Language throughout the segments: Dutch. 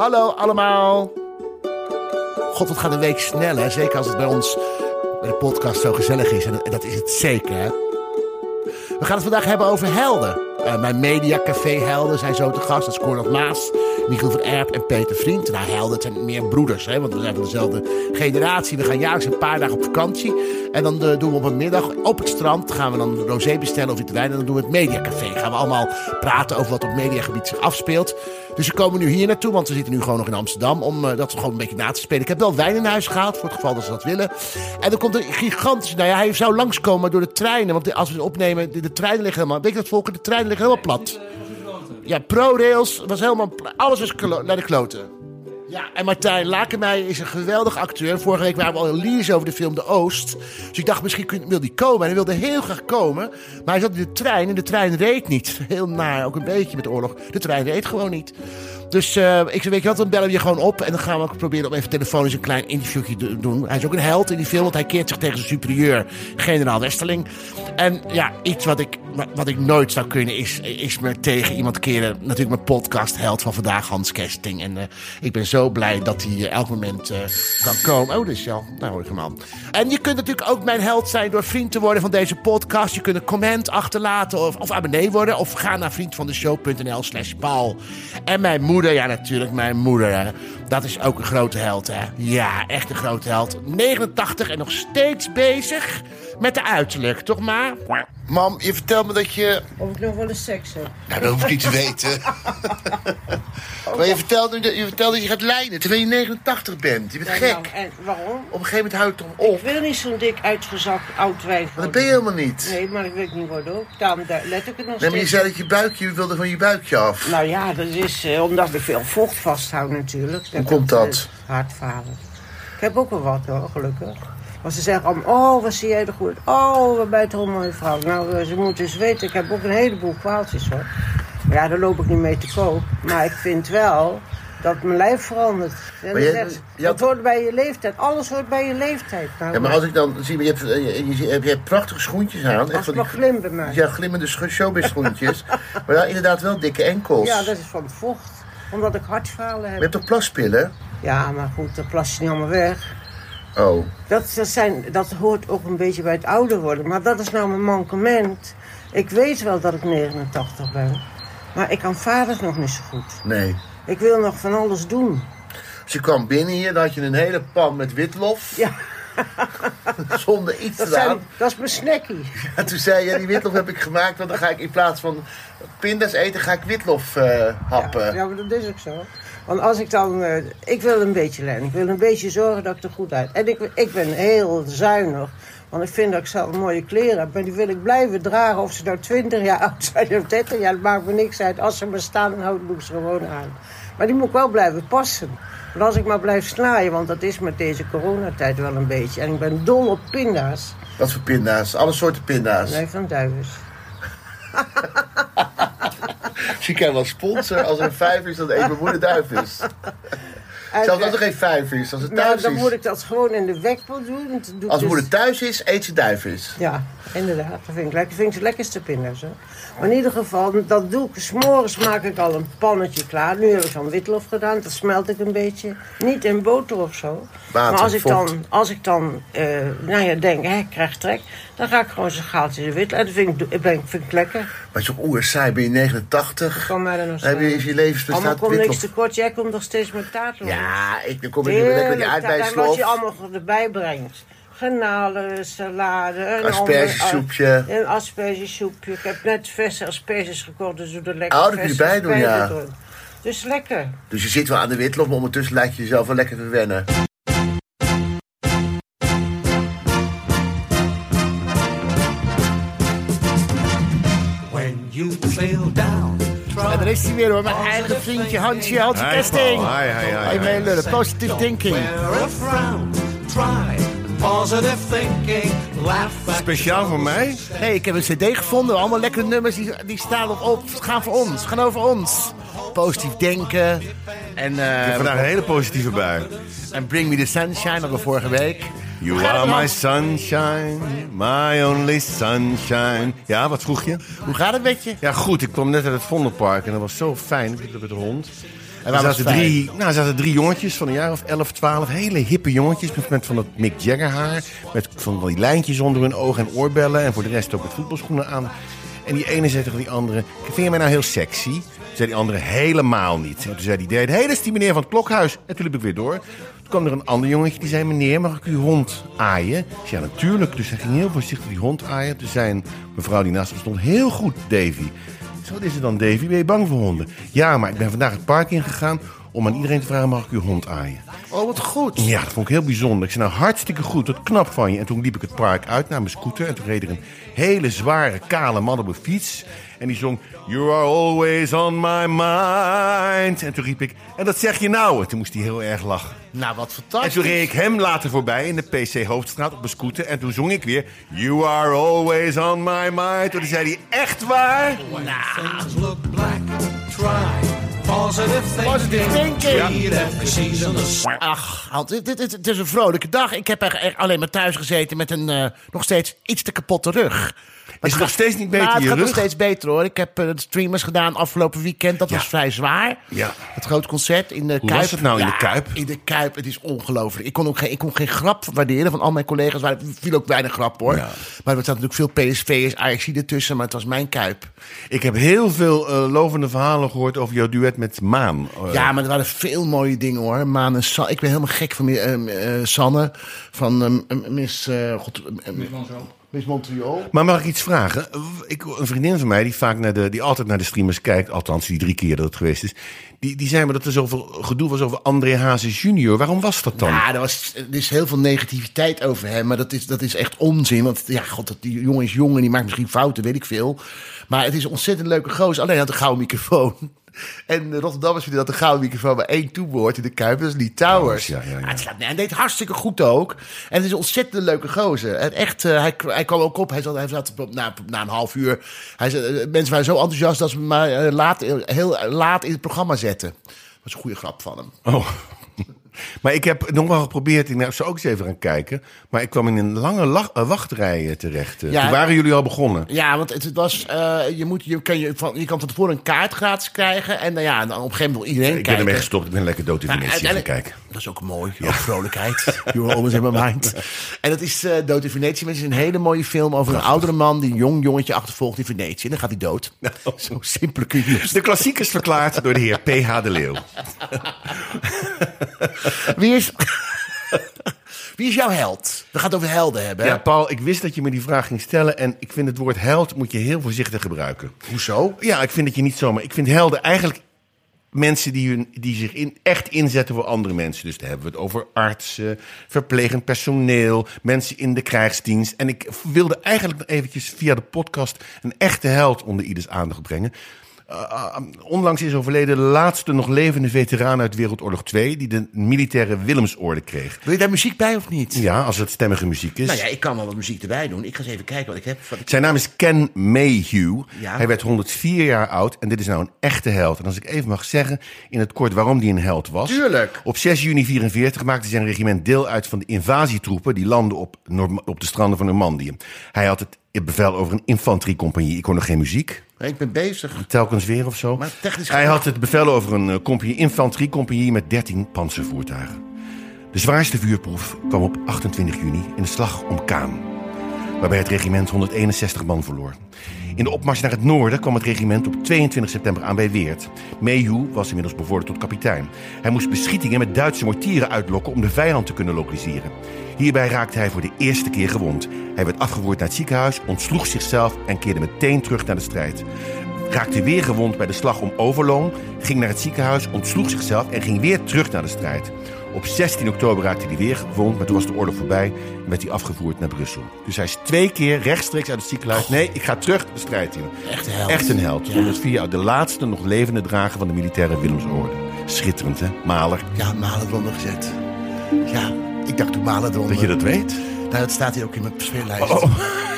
Hallo allemaal. God, wat gaat een week snel, hè? Zeker als het bij ons bij de podcast zo gezellig is. En dat is het zeker, hè? We gaan het vandaag hebben over helden. Uh, mijn mediacafé helden zijn zo te gast. Dat is Cornel Maas, Michiel van Erp en Peter Vriend. Nou, helden zijn meer broeders, hè, want we zijn van dezelfde generatie. We gaan jaarlijks een paar dagen op vakantie. En dan uh, doen we op een middag op het strand. Gaan we dan rosé bestellen of witte wijn. En dan doen we het mediacafé. Gaan we allemaal praten over wat op mediagebied zich afspeelt. Dus we komen nu hier naartoe, want we zitten nu gewoon nog in Amsterdam. Om uh, dat gewoon een beetje na te spelen. Ik heb wel wijn in huis gehaald, voor het geval dat ze dat willen. En er komt een gigantische... Nou ja, hij zou langskomen door de treinen. Want als we het opnemen, de, treinen liggen helemaal... Weet je dat, Volker? De treinen liggen helemaal plat. Ja, ProRails was helemaal... Alles was naar de kloten. Ja, en Martijn Lakenmeijer is een geweldig acteur. Vorige week waren we al in Lies over de film De Oost. Dus ik dacht, misschien wil hij komen. En hij wilde heel graag komen. Maar hij zat in de trein en de trein reed niet. Heel naar, ook een beetje met oorlog. De trein reed gewoon niet. Dus uh, ik zei, weet je wat, dan bellen we je gewoon op. En dan gaan we ook proberen om even telefonisch een klein interviewje te doen. Hij is ook een held in die film, want hij keert zich tegen zijn superieur, generaal Westerling. En ja, iets wat ik, wat ik nooit zou kunnen is, is me tegen iemand keren. Natuurlijk mijn podcast held van vandaag, Hans Kesting. En uh, ik ben zo blij dat hij elk moment kan komen. Oh, dus ja, daar hoor ik hem aan. En je kunt natuurlijk ook mijn held zijn door vriend te worden van deze podcast. Je kunt een comment achterlaten of, of abonnee worden. Of ga naar vriendvandeshow.nl slash Paul. En mijn moeder moeder, ja natuurlijk, mijn moeder. Hè. Dat is ook een grote held, hè. Ja, echt een grote held. 89 en nog steeds bezig met de uiterlijk, toch maar? Mam, je vertelt me dat je... Of ik nog wel eens seks heb. Nou, dat hoef ik niet te weten. maar je vertelt, je vertelt dat je gaat lijnen terwijl je 89 bent. Je bent Ja, gek. nou, en waarom? Op een gegeven moment houdt het om op. Ik wil niet zo'n dik uitgezakt oud wijf Maar dat ben je helemaal niet. Nee, maar ik wil het niet worden ook. Daarom daar let ik het nog Nee, maar je zei dat je buikje, je wilde van je buikje af. Nou ja, dat is eh, omdat ik veel vocht vasthoud natuurlijk. Hoe komt dat? Hartfalen. Ik heb ook wel wat hoor, gelukkig. Maar ze zeggen allemaal, oh, wat zie jij er goed. Oh, wat ben je toch een mooie vrouw. Nou, eh, ze moeten eens weten, ik heb ook een heleboel kwaaltjes hoor. Maar ja, daar loop ik niet mee te koop. Maar ik vind wel dat mijn lijf verandert. En Maar dan je- zeggen ze, je had- dat hoort bij je leeftijd. Alles hoort bij je leeftijd. Nou, Ja, maar als ik dan zie, je hebt, eh, je, hebt prachtige schoentjes aan. Echt als van het die, nog glim bij mij. ja, glimmende showbiz schoentjes. maar dan inderdaad wel dikke enkels. Ja, dat is van het vocht. Omdat ik hartfalen Je heb. hebt toch plaspillen? Ja, maar goed, dat plas je niet allemaal weg. Oh. Dat, dat, zijn, dat hoort ook een beetje bij het ouder worden. Maar dat is nou mijn mankement. Ik weet wel dat ik 89 ben. Maar ik kan vader nog niet zo goed. Nee. Ik wil nog van alles doen. Dus je kwam binnen hier, dan had je een hele pan met witlof. Ja, Zonder iets dat, eraan. zijn, dat is mijn snackie. En toen zei je, die witlof heb ik gemaakt, want dan ga ik in plaats van pindas eten, ga ik witlof eh, happen. Ja, ja, maar dat is ook zo. Want als ik dan... eh, ik wil een beetje lijnen. Ik wil een beetje zorgen dat ik er goed uit... En ik, ik ben heel zuinig. Want ik vind dat ik zelf mooie kleren heb. Maar die wil ik blijven dragen. Of ze nou 20 jaar oud zijn of 30 jaar. Dat maakt me niks uit. Als ze maar staan, dan houd ik ze gewoon aan. Maar die moet ik wel blijven passen. Want als ik maar blijf snaaien, want dat is met deze coronatijd wel een beetje. En ik ben dol op pinda's. Wat voor pinda's? Alle soorten pinda's. Nee, van duivens. Dus je kan wel sponsor als er een vijf is, dat één moeder duif is. En, Zelfs als eh, er geen vijf is, als het nou, thuis dan is. moet ik dat gewoon in de wekpot doen. Dan doe Als dus- moeder thuis is, eet ze duifvis. Ja, inderdaad. Dat vind ik lekker. Dat vind ik de lekkerste pinda's. Maar in ieder geval, dat doe ik. S'morgens maak ik al een pannetje klaar. Nu heb ik dan witlof gedaan. Dat smelt ik een beetje. Niet in boter of zo. Water, maar als ik vocht. dan, als ik dan eh, nou ja, denk, hè, ik krijg trek. Dan ga ik gewoon zo'n gaaltje de witlof. Dat vind ik, ben, vind ik lekker. Maar je oer saai, ben je 89. Kan mij er nog Dan heb je is je Allemaal levensbestaat komt niks tekort. Jij komt nog steeds met taart. hoor. Ja, ik, dan kom ik lekker die Heerlijk, En wat je allemaal erbij brengt. Garnalen, salade, een Aspergesoepje. Een aspergesoepje. Ik heb net verse asperges gekocht, dus doe er lekker Oh, dat bij doen, ja. Dus lekker. Dus je zit wel aan de witlof, maar ondertussen lijkt je jezelf wel lekker te you feel down, En daar is hij weer hoor, mijn eigen vriendje Hansje, Hansje Hi, Kesting. Hi, hi, hi, hi. lullen. Positive thinking. Try positive thinking. Laugh Speciaal voor mij? Nee, ik heb een cd gevonden. Allemaal lekkere nummers die, die staan erop. Gaan voor ons. Gaan over ons. Positief denken. En, eh, Vandaag een hele positieve bui. en Bring Me The Sunshine, hadden we vorige week. You are my sunshine, my only sunshine. Ja, wat vroeg je? Hoe gaat het met je? Ja, goed. Ik kwam net uit het Vondelpark en dat was zo fijn. Ik liep met de hond. En Er was zaten, drie, nou, er zaten drie jongetjes van een jaar of 11, 12. Hele hippe jongetjes met, met van dat Mick Jagger haar. Met van die lijntjes onder hun ogen en oorbellen. En voor de rest ook met voetbalschoenen aan. En die ene zei tegen die andere, vind je mij nou heel sexy? Toen zei die andere, helemaal niet. En toen zei die derde, hé, dat is die meneer van het klokhuis. En toen liep ik weer door. Toen kwam er een ander jongetje die zei, meneer, mag ik uw hond aaien? Ik zei, ja, natuurlijk. Dus hij ging heel voorzichtig die hond aaien. Toen zei een mevrouw die naast hem stond, heel goed, Davy. Wat is het dan, Davy? Ben je bang voor honden? Ja, maar ik ben vandaag het park ingegaan om aan iedereen te vragen, mag ik uw hond aaien? Oh, wat goed. Ja, dat vond ik heel bijzonder. Ik zei, nou, hartstikke goed, wat knap van je. En toen liep ik het park uit naar mijn scooter. En toen reed er een hele zware, kale man op een fiets. En die zong, you are always on my mind. En toen riep ik, en dat zeg je nou. En toen moest hij heel erg lachen. Nou, wat En fantastisch. toen reed ik hem later voorbij in de PC Hoofdstraat op mijn scooter. En toen zong ik weer, you are always on my mind. Toen zei hij, echt waar? Things look black. Try positive thinking. Positive thinking. Read every season of s- Ach, dit- het is een vrolijke dag. Ik heb er echt alleen maar thuis gezeten met een eh, nog steeds iets te kapotte rug. Is het nog steeds niet beter, Nou, het je gaat nog steeds beter hoor. Ik heb eh, de streamers gedaan afgelopen weekend. Dat Ja. was vrij zwaar. Ja. Het groot concert in de Hoe Kuip. was het nou in de Kuip? In de Kuip. Het is ongelooflijk. Ik kon ook geen, ik kon geen grap waarderen van al mijn collega's. Er viel ook weinig grap hoor. Ja. Maar er zaten natuurlijk veel PSV'ers, Ajax ertussen. Maar het was mijn Kuip. Ik heb heel veel eh, lovende verhalen gehoord over jouw duet met Maan. Eh, Ja, maar er waren veel mooie dingen hoor. Maan en San- Ik ben helemaal gek van eh, eh, Sanne. Van Miss... eh, God, eh, Miss Montreal. Maar mag ik iets vragen? Ik, een vriendin van mij die, vaak naar de, die altijd naar de streamers kijkt, althans die drie keer dat het geweest is, die, die zei me dat er zoveel gedoe was over André Hazes junior. Waarom was dat dan? Ja, er, was, er is heel veel negativiteit over hem. Maar dat is, dat is echt onzin. Want ja, god, dat- die jongen is jong en die maakt misschien fouten, weet ik veel. Maar het is een ontzettend leuke gozer. Alleen had een gouden microfoon. En de Rotterdammers vinden dat een gouden microfoon maar één toebehoort in de Kuip. Dat is Lee Towers. Ja, ja, ja. Maar het slaat, hij deed hartstikke goed ook. En het is een ontzettend leuke gozer. En echt, eh, hij, hij kwam ook op. Hij zat, hij zat na, na een half uur. Hij zei, eh, mensen waren zo enthousiast dat ze me maar eh, laat, heel laat in het programma zetten. Dat was een goede grap van hem. Oh. Maar ik heb nog wel geprobeerd, ik zou ook eens even gaan kijken. Maar ik kwam in een lange lach- eh, wachtrij eh, terecht. Eh, Ja. Toen waren jullie al begonnen. Ja, want het, het was, je, moet, je, kan je, van, je kan van tevoren een kaart gratis krijgen. En dan, ja, dan op een gegeven moment wil iedereen Ik ben kijken. ermee gestopt, ik ben lekker dood in Venetië gaan kijken. Dat is ook mooi. Ook vrolijkheid. You're always in my mind. En dat is eh, Dood in Venetië. Het is een hele mooie film over een oudere man... die een jong jongetje achtervolgt in Venetië. En dan gaat hij dood. Zo simpel kun je De klassiekers verklaard door de heer P.H. de Leeuw. Wie is... Wie is jouw held? We gaan het over helden hebben. hè? Ja, Paul, ik wist dat je me die vraag ging stellen. En ik vind het woord held moet je heel voorzichtig gebruiken. Hoezo? Ja, ik vind dat je niet zomaar. Ik vind helden eigenlijk mensen die, hun, die zich in, echt inzetten voor andere mensen. Dus dan hebben we het over artsen, verplegend personeel, mensen in de krijgsdienst. En ik wilde eigenlijk nog eventjes via de podcast een echte held onder ieders aandacht brengen. Uh, onlangs is overleden de laatste nog levende veteraan uit Wereldoorlog 2... die de militaire Willemsorde kreeg. Wil je daar muziek bij of niet? Ja, als het stemmige muziek is. Nou ja, ik kan wel wat muziek erbij doen. Ik ga eens even kijken wat ik heb. Wat ik... Zijn naam is Ken Mayhew. Ja. Hij werd 104 jaar oud en dit is nou een echte held. En als ik even mag zeggen in het kort waarom die een held was. Tuurlijk. Op 6 juni 44 maakte zijn regiment deel uit van de invasietroepen... die landden op, op de stranden van Normandië. Hij had het bevel over een infanteriecompagnie. Ik hoor nog geen muziek. Ik ben bezig. Telkens weer of zo. Maar technisch Hij had het bevel over een eh, compagnie, infanteriecompagnie met 13 panzervoertuigen. De zwaarste vuurproef kwam op 28 juni in de slag om Kaan. Waarbij het regiment 161 man verloor. In de opmars naar het noorden kwam het regiment op 22 september aan bij Weert. Mayhew was inmiddels bevorderd tot kapitein. Hij moest beschietingen met Duitse mortieren uitlokken om de vijand te kunnen lokaliseren. Hierbij raakte hij voor de eerste keer gewond. Hij werd afgevoerd naar het ziekenhuis, ontsloeg zichzelf en keerde meteen terug naar de strijd. Raakte weer gewond bij de slag om Overloon, ging naar het ziekenhuis, ontsloeg zichzelf en ging weer terug naar de strijd. Op 16 oktober raakte hij weer gewond, maar toen was de oorlog voorbij en werd hij afgevoerd naar Brussel. Dus hij is twee keer rechtstreeks uit het ziekenhuis. Nee, ik ga terug de strijd in. Echt een held. Echt een held. Ja. 104 jaar, de laatste nog levende drager van de militaire Willemsorde. Schitterend, hè? Maler. Ja, Malen eronder gezet. Ja, ik dacht toen Malen eronder. Dat je dat weet. Nou, dat staat hier ook in mijn speellijst. Oh.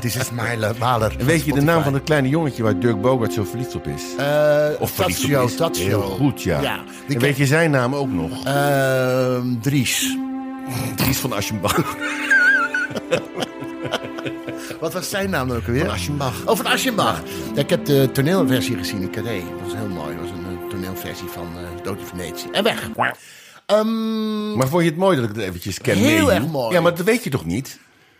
Dit is Maler. Maler. En weet je de naam van het kleine jongetje waar Dirk Bogart zo verliefd op is? Uh, Of verliefd Tazio, op is? Heel goed, ja. en weet je zijn naam ook nog? Ehm, Dries. Dries van Aschenbach. Wat was zijn naam dan ook alweer? Van Aschenbach. Oh, van Aschenbach. Ja, ik heb de toneelversie gezien in Carré. Dat was heel mooi. Dat was een eh, toneelfilm. versie van eh Dood in Venetië. En weg. Maar vond je het mooi dat ik het eventjes ken? Heel erg mooi. Ja, maar dat weet je toch niet?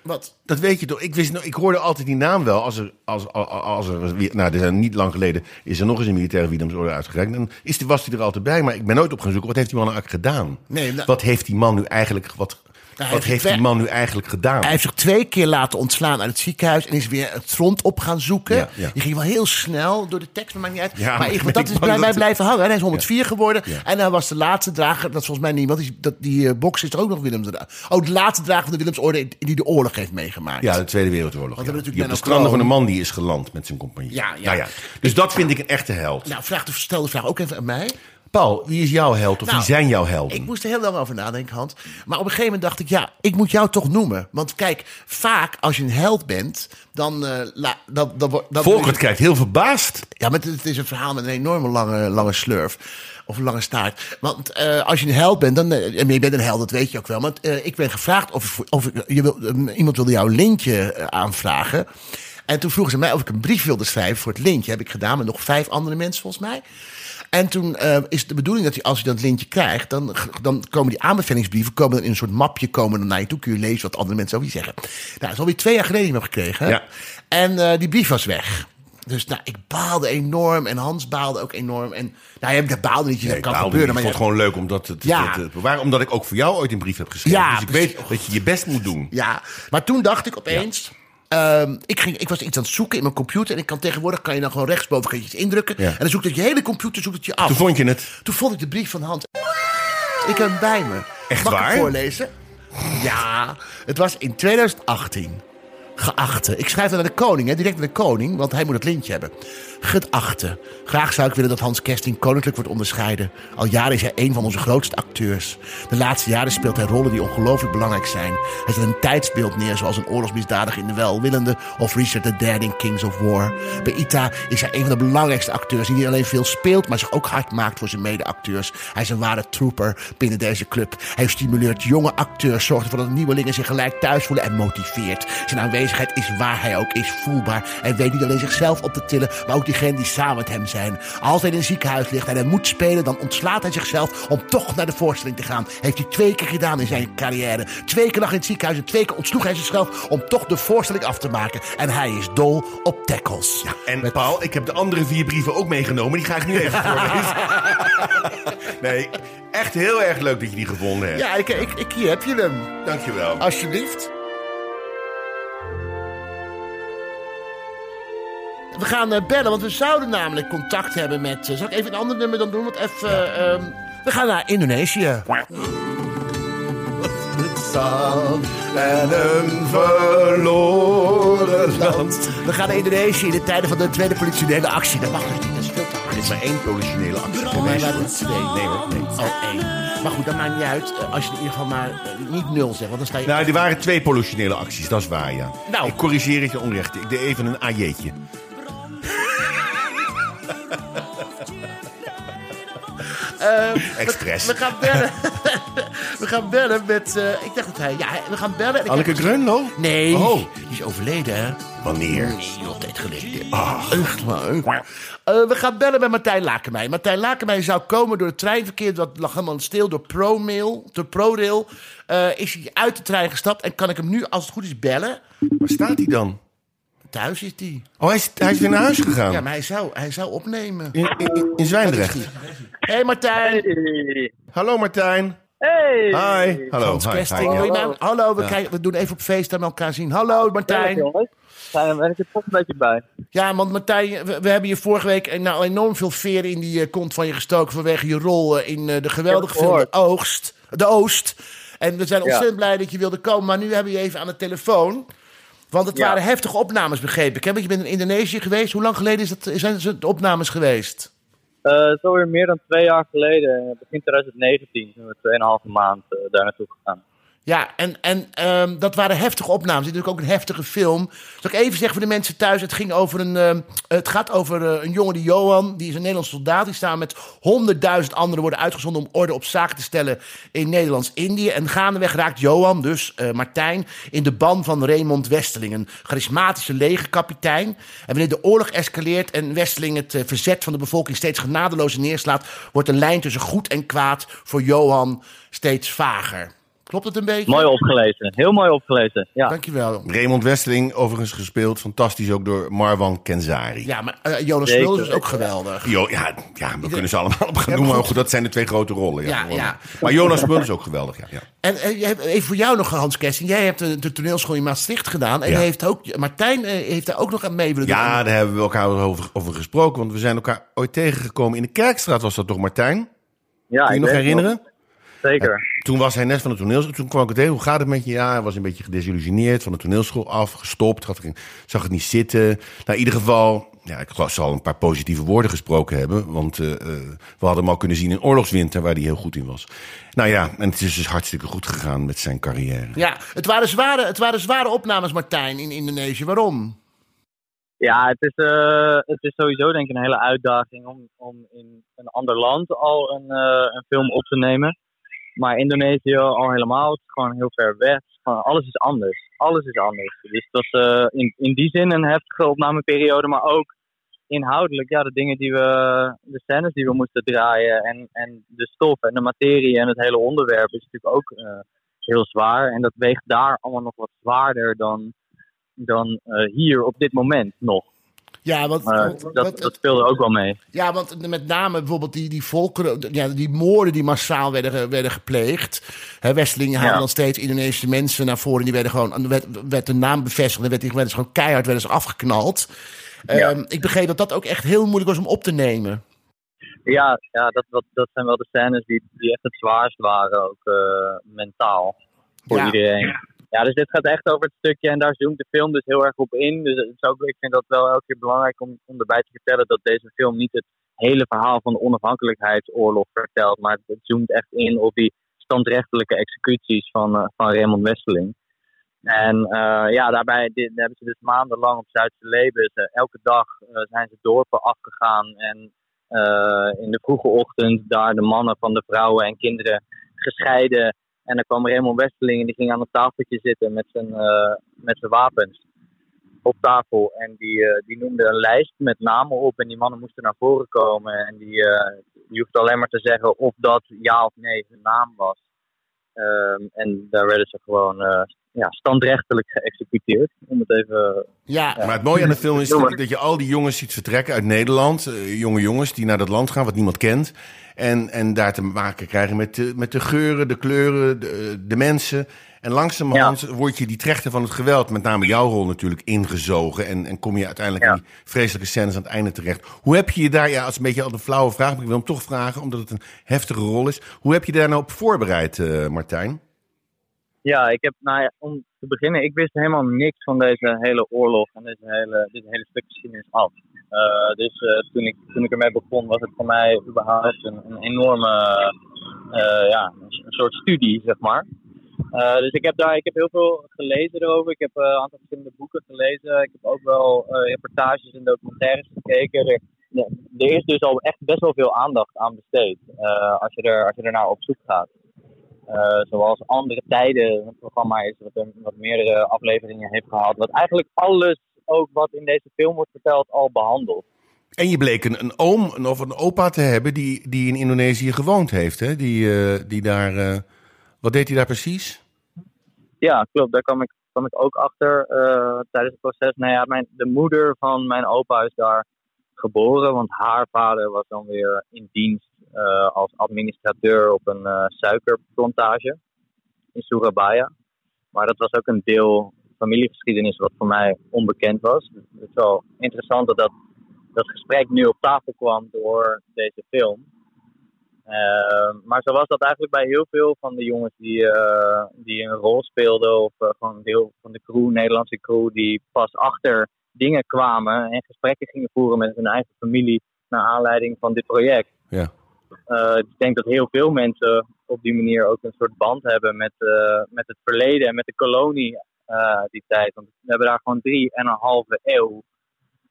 Wat? Dat weet je toch? Ik, wist, ik hoorde altijd die naam wel. Als er, als, als, als er nou, er zijn niet lang geleden is er nog eens een militaire Willemsorde uitgereikt. Dan is die, was hij er altijd bij. Maar ik ben nooit op gaan zoeken. Wat heeft die man nou eigenlijk gedaan? Nee, nou- wat heeft die man nu eigenlijk, wat, hij wat heeft die man nu eigenlijk gedaan? Hij heeft zich twee keer laten ontslaan uit het ziekenhuis en is weer het front op gaan zoeken. Ja, ja. Die ging wel heel snel door de tekst, maar maakt niet uit. Ja, maar want dat is bij mij blijven hangen. Hij is 104 geworden Ja. en hij was de laatste drager. Dat is volgens mij niemand. Die, dat, die eh, box is er ook nog Willems. Oh, de laatste drager van de Willemsorde die de oorlog heeft meegemaakt. Ja, de Tweede Wereldoorlog. Want Ja. hebben Die op de natuurlijk stranden van een man die is geland met zijn compagnie. Ja, ja. Nou Dus dat vind ik een echte held. Nou, vraag de, stel de vraag ook even aan mij. Paul, wie is jouw held of Nou, wie zijn jouw helden? Ik moest er heel lang over nadenken, Hans. Maar op een gegeven moment dacht ik, ja, ik moet jou toch noemen. Want kijk, vaak als je een held bent, dan... eh la, dan, dan, wordt- dan Volkert kijkt heel verbaasd. Ja, maar het, is een verhaal met een enorme lange, lange slurf. Of een lange staart. Want eh, als je een held bent, dan, eh, en je bent een held, dat weet je ook wel. Want ik ben gevraagd of, of je wil, iemand wilde jouw lintje aanvragen. En toen vroegen ze mij of ik een brief wilde schrijven voor het lintje. Heb ik gedaan met nog vijf andere mensen volgens mij. En toen eh, is de bedoeling dat je, als je dat lintje krijgt, dan, dan komen die aanbevelingsbrieven komen dan in een soort mapje komen dan naar je toe. Kun je lezen wat andere mensen over je zeggen. Nou, dat is alweer twee jaar geleden heb gekregen. Ja. En eh, die brief was weg. Dus nou, ik baalde enorm en Hans baalde ook enorm. En nou, ja, dat baalde niet, dat Nee, kan gebeuren. niet. Maar ik vond het gewoon leuk om dat te, Ja. Omdat ik ook voor jou ooit een brief heb geschreven. Ja, dus ik precies. weet dat je je best moet doen. ja, maar toen dacht ik opeens... ehm, ik, ging, ik was iets aan het zoeken in mijn computer. En ik kan tegenwoordig kan je dan gewoon rechtsboven kan je iets indrukken. Ja. En dan zoekt het je hele computer zoekt het je af. Toen vond je het. Toen vond ik de brief van Hans. Ik heb hem bij me. Echt Mag ik waar? voorlezen? Ja, het was in 2018. Geachte. Ik schrijf dan naar de koning, hè, direct naar de koning, want hij moet het lintje hebben. Geachte. Graag zou ik willen dat Hans Kersting koninklijk wordt onderscheiden. Al jaren is hij een van onze grootste acteurs. De laatste jaren speelt hij rollen die ongelooflijk belangrijk zijn. Hij zet een tijdsbeeld neer zoals een oorlogsmisdadiger in de welwillende of Richard III in Kings of War. Bij Ita is hij een van de belangrijkste acteurs die niet alleen veel speelt, maar zich ook hard maakt voor zijn mede-acteurs. Hij is een ware trooper binnen deze club. Hij stimuleert jonge acteurs, zorgt ervoor dat nieuwelingen zich gelijk thuis voelen en motiveert. Zijn aanwezigheid is waar hij ook is voelbaar. Hij weet niet alleen zichzelf op te tillen, maar ook diegenen die samen met hem zijn. Als hij in een ziekenhuis ligt en hij moet spelen, dan ontslaat hij zichzelf om toch naar de voorstelling te gaan. Heeft hij twee keer gedaan in zijn carrière. Twee keer lag in het ziekenhuis en twee keer ontsloeg hij zichzelf om toch de voorstelling af te maken. En hij is dol op tackles. Ja, en Paul, ik heb de andere vier brieven ook meegenomen. Die ga ik nu even voorlezen. nee, echt heel erg leuk dat je die gevonden hebt. Ja, ik, ik, ik, hier heb je hem. Dankjewel. Alsjeblieft. We gaan eh, bellen, want we zouden namelijk contact hebben met... eh, zal ik even een ander nummer dan doen? Want even... ehm, we gaan naar Indonesië. Zand en een verloren land. We gaan naar Indonesië in de tijden van de tweede politionele actie. Dat mag dus niet, dat is veel te hard. Dit is maar één politionele actie Voor mij waren het twee. Nee hoor, nee. Oh, één. Maar goed, dat maakt niet uit. eh, Als je in ieder geval maar eh, niet nul zegt, want dan sta je... Nou, er waren twee politionele acties, dat is waar, ja. Nou. Ik corrigeer het je onrecht. Ik deed even een AJ'tje. Express. We gaan bellen. we gaan bellen met... eh, ik dacht dat hij... Ja, we gaan bellen. en Anneke Grunlo? Nee, Oh. die is overleden, hè? Wanneer? Nee, joh, tijd geleden. Echt waar. Eh, we gaan bellen met Martijn Lakenmij. Martijn Lakenmij zou komen door het treinverkeer. Dat lag helemaal stil door ProMail, door ProRail. Is hij uit de trein gestapt en kan ik hem nu, als het goed is, bellen? Waar staat hij dan? Thuis is hij. Oh, hij is, hij is weer naar huis gegaan. Ja, maar hij zou, hij zou opnemen. in, in, in Zwijndrecht. Hé hey Martijn. Hey. Hallo Martijn. Hey. Hi. Hallo. Hi, hi. mij- Hallo, we, kijken, we doen even op FaceTime elkaar zien. Hallo Ja, Martijn. jongens. Daar ben ik er toch een beetje bij. Ja, want Martijn, we, we hebben je vorige week eh, nou, enorm veel veren in die eh, kont van je gestoken vanwege je rol eh, in de geweldige film De Oogst. De Oost. En we zijn Ja. ontzettend blij dat je wilde komen, maar nu hebben we je even aan de telefoon. Want het Ja. waren heftige opnames, begreep ik. Hè? Want je bent in Indonesië geweest. Hoe lang geleden is dat, zijn de opnames geweest? Het is alweer meer dan twee jaar geleden, begin 2019, zijn we 2,5 maand eh, daar naartoe gegaan. Ja, en, en ehm, dat waren heftige opnames. Dit is natuurlijk ook een heftige film. Zal ik even zeggen voor de mensen thuis: het, ging over een, ehm, het gaat over eh, een jongen die Johan, die is een Nederlands soldaat. Die staan met honderdduizend anderen worden uitgezonden om orde op zaken te stellen in Nederlands-Indië. En gaandeweg raakt Johan, dus eh, Martijn, in de ban van Raymond Westeling, een charismatische legerkapitein. En wanneer de oorlog escaleert en Westeling het eh, verzet van de bevolking steeds genadelozer neerslaat, wordt de lijn tussen goed en kwaad voor Johan steeds vager. Klopt het een beetje? Mooi opgelezen. Heel mooi opgelezen. Ja. Dankjewel. Raymond Westeling, overigens gespeeld, fantastisch ook door Marwan Kenzari. Ja, maar eh, Jonas. Smulders is ook geweldig. Jo, ja, ja, we kunnen ze allemaal op gaan noemen. Goed, dat zijn de twee grote rollen. Ja, Ja, ja. Maar Jonas Smulders is ook geweldig. Ja, ja. En eh, je hebt- even voor jou nog, Hans Kersting. Jij hebt de, de toneelschool in Maastricht gedaan. En Ja. heeft ook, Martijn eh, heeft daar ook nog aan mee willen doen. ja, daar hebben we elkaar over, over gesproken. Want we zijn elkaar ooit tegengekomen. In de Kerkstraat was dat toch, Martijn? ja Kun je ik nog het Zeker. Toen was hij net van de toneelschool. Toen kwam ik het tegen. Hoe gaat het met je? Ja, hij was een beetje gedesillusioneerd van de toneelschool af. Gestopt. Had, zag het niet zitten. Nou, in ieder geval... Ja, ik zal een paar positieve woorden gesproken hebben. Want eh, eh, we hadden hem al kunnen zien in Oorlogswinter, waar hij heel goed in was. Nou ja, en het is dus hartstikke goed gegaan met zijn carrière. Ja, het waren, zware, het waren zware opnames, Martijn, in Indonesië. Waarom? Ja, het is, eh, het is sowieso denk ik een hele uitdaging om, om in een ander land al een, eh, een film op te nemen. Maar Indonesië al helemaal, het is gewoon heel ver weg. Is gewoon, alles is anders. Alles is anders. Dus het was eh, in, in die zin een heftige opnameperiode, maar ook inhoudelijk, ja, de dingen die we, de scènes die we moesten draaien en, en de stof en de materie en het hele onderwerp is natuurlijk ook eh, heel zwaar. En dat weegt daar allemaal nog wat zwaarder dan, dan eh, hier op dit moment nog. Ja, want, Maar want- dat, dat speelde ook wel mee. ja, want met name bijvoorbeeld die, die volkeren, ja, die moorden die massaal werden, werden gepleegd. Hè, Westelingen haalden Ja. dan steeds Indonesische mensen naar voren. Die werden gewoon, er werd, werd de naam bevestigd. En werd, die werden gewoon keihard werden ze afgeknald. Ja. Ehm, ik begreep dat dat ook echt heel moeilijk was om op te nemen. Ja, ja dat, dat, dat zijn wel de scènes die, die echt het zwaarst waren, ook eh, mentaal. Voor Ja. iedereen. Ja, dus dit gaat echt over het stukje en daar zoomt de film dus heel erg op in. Dus ik vind dat wel elke keer belangrijk om, om erbij te vertellen dat deze film niet het hele verhaal van de onafhankelijkheidsoorlog vertelt. Maar het zoomt echt in op die standrechtelijke executies van, eh, van Raymond Westeling. En eh, ja, daarbij hebben ze dus maandenlang op Zuidse Lebes. eh, elke dag zijn ze dorpen afgegaan en in de vroege ochtend daar de mannen van de vrouwen en kinderen gescheiden. En dan kwam Raymond Westeling en die ging aan een tafeltje zitten met zijn, eh, met zijn wapens op tafel. En die, eh, die noemde een lijst met namen op en die mannen moesten naar voren komen. En die, eh die hoefde alleen maar te zeggen of dat ja of nee hun naam was. Ehm, en daar werden ze gewoon eh, ja, standrechtelijk geëxecuteerd. Om het even Ja, Maar het mooie aan de film is dat, dat je al die jongens ziet vertrekken uit Nederland. jonge jongens die naar dat land gaan wat niemand kent. En, en daar te maken krijgen met de, met de geuren, de kleuren, de, de mensen. En langzamerhand word je die trechter van het geweld, met name jouw rol natuurlijk, ingezogen. En, en kom je uiteindelijk Ja. in die vreselijke scènes aan het einde terecht. Hoe heb je je daar, ja, als een beetje al een flauwe vraag, maar ik wil hem toch vragen, omdat het een heftige rol is. Hoe heb je daar nou op voorbereid, eh, Martijn? Ja, ik heb, nou ja, om te beginnen, ik wist helemaal niks van deze hele oorlog en deze hele, dit hele stuk geschiedenis af. Eh, dus eh, toen, ik, toen ik ermee begon, was het voor mij überhaupt een, een enorme, eh, ja, een, soort studie, zeg maar. Dus ik heb daar, ik heb heel veel gelezen erover. Ik heb een aantal verschillende boeken gelezen. Ik heb ook wel reportages en documentaires gekeken. Er, er is dus al echt best wel veel aandacht aan besteed, als, je er, als je op zoek gaat. Zoals andere tijden, een programma is wat, wat meerdere afleveringen heeft gehad. Wat eigenlijk alles, ook wat in deze film wordt verteld, al behandelt. En je bleek een, een oom of een opa te hebben die, die in Indonesië gewoond heeft. Hè? Die, eh, die daar. eh, wat deed hij daar precies? Ja, klopt. Daar kwam ik, kwam ik ook achter eh, tijdens het proces. Nou ja, mijn, de moeder van mijn opa is daar geboren, want haar vader was dan weer in dienst als administrateur op een suikerplantage in Surabaya. Maar dat was ook een deel familiegeschiedenis wat voor mij onbekend was. Dus het is wel interessant dat dat, dat gesprek nu op tafel kwam door deze film. Eh, maar zo was dat eigenlijk bij heel veel van de jongens die, eh, die een rol speelden, of eh, gewoon deel van de crew, Nederlandse crew, die pas achter dingen kwamen en gesprekken gingen voeren met hun eigen familie naar aanleiding van dit project. Ja. Eh, ik denk dat heel veel mensen op die manier ook een soort band hebben met, met het verleden en met de kolonie eh, die tijd. Want we hebben daar gewoon drie en een halve eeuw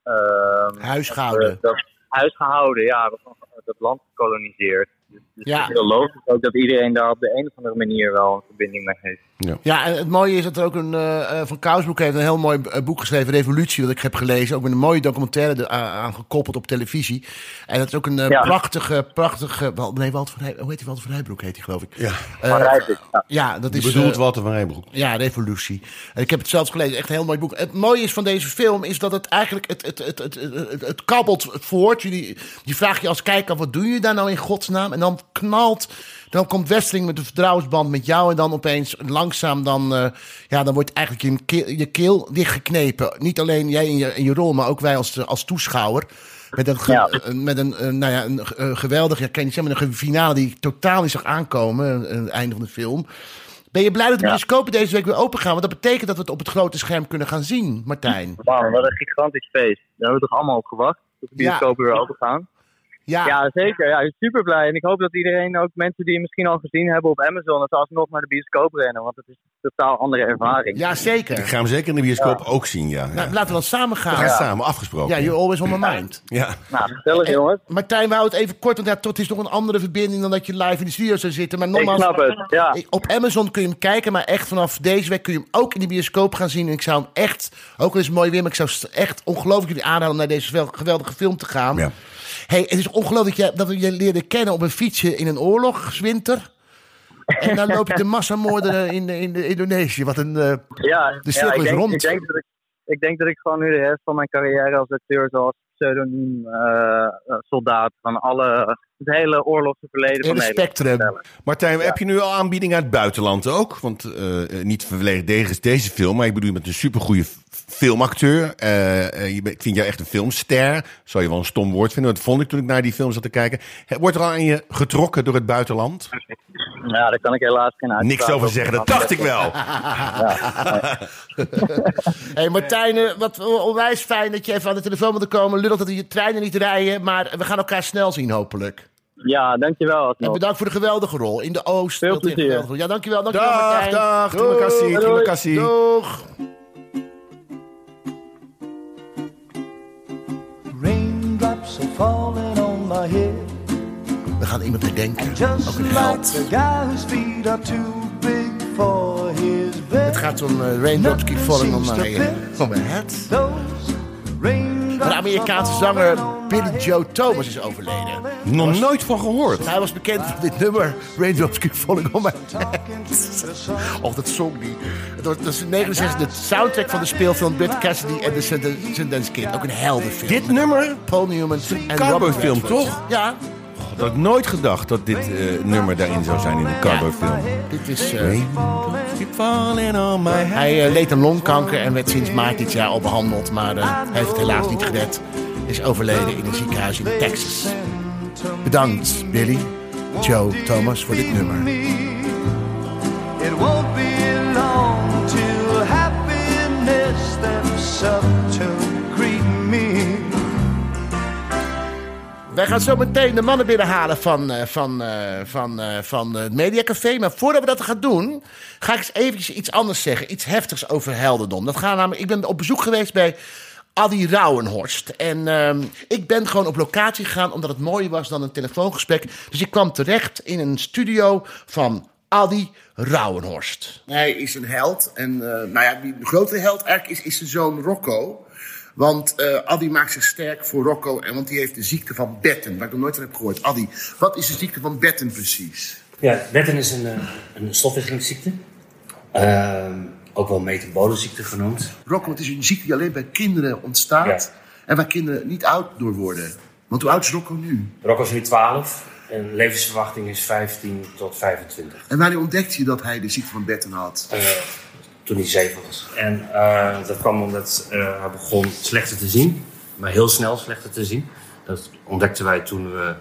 ehm, Huis gehouden. dat, huis gehouden, ja, dat, dat land gekoloniseerd. Dus, Ja. het is heel logisch ook dat iedereen daar op de een of andere manier wel een verbinding mee heeft. Ja, en het mooie is dat er ook een. eh, eh, van Kousbroek heeft een heel mooi eh, boek geschreven, Revolutie, wat ik heb gelezen. Ook met een mooie documentaire aan gekoppeld op televisie. En dat is ook een Ja. prachtige, prachtige. Wel, nee, Walter van hoe heet hij? Walter van Heijbroek heet hij, geloof ik. Ja, Rijswijk, ja. ja, dat je is. bedoelt Walter van Rijbroek. Ja, Revolutie. En ik heb het zelfs gelezen. Echt een heel mooi boek. Het mooie is van deze film is dat het eigenlijk... Het, het, het, het, het, het, het kabbelt voort. Jullie, je vraagt je als kijker, wat doe je daar nou in godsnaam? En dan knalt... Dan komt Westering met een vertrouwensband met jou. En dan opeens langzaam dan... eh, ja, dan wordt eigenlijk je keel, je keel dichtgeknepen. Niet alleen jij in je, in je rol, maar ook wij als, als toeschouwer. Met een, Ja. eh, met een, eh, nou ja, een geweldig, ja, kan je niet zeggen, een finale die ik totaal niet zag aankomen. eh, Het einde van de film. Ben je blij dat de Ja. bioscopen deze week weer open gaan? Want dat betekent dat we het op het grote scherm kunnen gaan zien, Martijn. Wauw, wat een gigantisch feest. Daar hebben we toch allemaal op gewacht? Dat de bioscopen weer open gaan? Ja, Ja, zeker. Ja, super blij. En ik hoop dat iedereen, ook mensen die het misschien al gezien hebben op Amazon, dat ze alsnog naar de bioscoop rennen. Want het is een totaal andere ervaring. ja zeker. Ik ga hem zeker in de bioscoop ook zien, ja. Nou, ja. laten we dan samen We gaan gaan. samen, afgesproken. Ja, you're always on my mind. Ja. Nou, gezellig jongens. Martijn, we houden het even kort, want ja, tot is nog een andere verbinding dan dat je live in de studio zou zitten. Maar Ik nogmaals, snap het. Ja. Op Amazon kun je hem kijken, maar echt vanaf deze week kun je hem ook in de bioscoop gaan zien. En ik zou hem echt, ook al is het mooi weer, maar ik zou echt ongelooflijk jullie aanraden om naar deze wel- geweldige film te gaan. Ja. Hey, het is ongelooflijk dat, je- dat we je leerden kennen op een fietsje in een oorlogswinter. En dan loop je de massamoorden in, in de Indonesië. Wat een. eh, Ja, De cirkel ja, ik is denk, rond. Ik denk, dat ik, ik denk dat ik gewoon nu de rest van mijn carrière als acteur zoals pseudoniem eh, eh, soldaat van alle, het hele oorlogse verleden van hele Nederland spectrum. Martijn, heb je nu al aanbiedingen uit het buitenland ook? Want eh, niet verleden deze, deze film, maar ik bedoel, bent een supergoeie filmacteur. Eh, eh, je bent- ik vind jou echt een filmster. Zou je wel een stom woord vinden. Dat vond ik toen ik naar die film zat te kijken. Wordt er al aan je getrokken door het buitenland? Ja, daar kan ik helaas geen uitspraak Niks over zeggen, dat dacht ik wel. Hey Martijn, eh, wat onwijs fijn dat je even aan de telefoon wilde komen. Lullig dat we je treinen niet rijden, maar we gaan elkaar snel zien hopelijk. Ja, dankjewel. En bedankt voor de geweldige rol. In de Oost. Veel plezier. Ja, dankjewel. dankjewel Dag, Martijn. dag. Doeg. Are falling on my head. We gaan iemand herdenken. Just Ook een held. Het gaat om uh, Raindrops Keep Falling on My, on my Head. De Amerikaanse zanger Billy Joe Thomas is overleden. Nog nooit van gehoord. Hij was bekend van dit nummer, Raindrops Keep Falling on My Head. Och, dat zong die. Dat is in 69 de soundtrack van de speelfilm Bud Cassidy en de Sundance Kid. Ook een heldenfilm. Dit nummer? Paul Newman en Robert Redford. toch? Ja, Ik had nooit gedacht dat dit eh, nummer daarin zou zijn in de cowboyfilm. dit is... head. hij eh, leed aan longkanker en werd sinds maart dit jaar al behandeld. Maar hij heeft het helaas niet gered. Is overleden in een ziekenhuis in Texas. Bedankt, Billy, Joe, Thomas, voor dit nummer. It won't be long till happiness steps up to greet me. Wij gaan zo meteen de mannen binnenhalen van, eh, van, eh, van, eh, van het Mediacafé. Maar voordat we dat gaan doen, ga ik eens eventjes iets anders zeggen. Iets heftigs over heldendom. Dat gaat namelijk, ik ben op bezoek geweest bij Adi Rauwenhorst. En ehm, ik ben gewoon op locatie gegaan omdat het mooier was dan een telefoongesprek. Dus ik kwam terecht in een studio van Adi Rauwenhorst. Hij is een held. En eh, nou ja, die grote held eigenlijk is, is zijn zoon Rocco. Want eh Adi maakt zich sterk voor Rocco, en want die heeft de ziekte van Betten, waar ik nog nooit van heb gehoord. Adi, wat is de ziekte van Betten precies? Ja, Betten is een, eh, een stofwisselingsziekte. Ehm, ook wel metabolenziekte genoemd. Het is een ziekte die alleen bij kinderen ontstaat Ja. en waar kinderen niet oud door worden. Want hoe oud is Rocco nu? Rocco is nu 12 en levensverwachting is 15 tot 25. En wanneer ontdekte je dat hij de ziekte van Betten had? Eh, toen hij 7 was. En eh, dat kwam omdat eh, hij begon slechter te zien. Maar heel snel slechter te zien. Dat ontdekten wij toen we,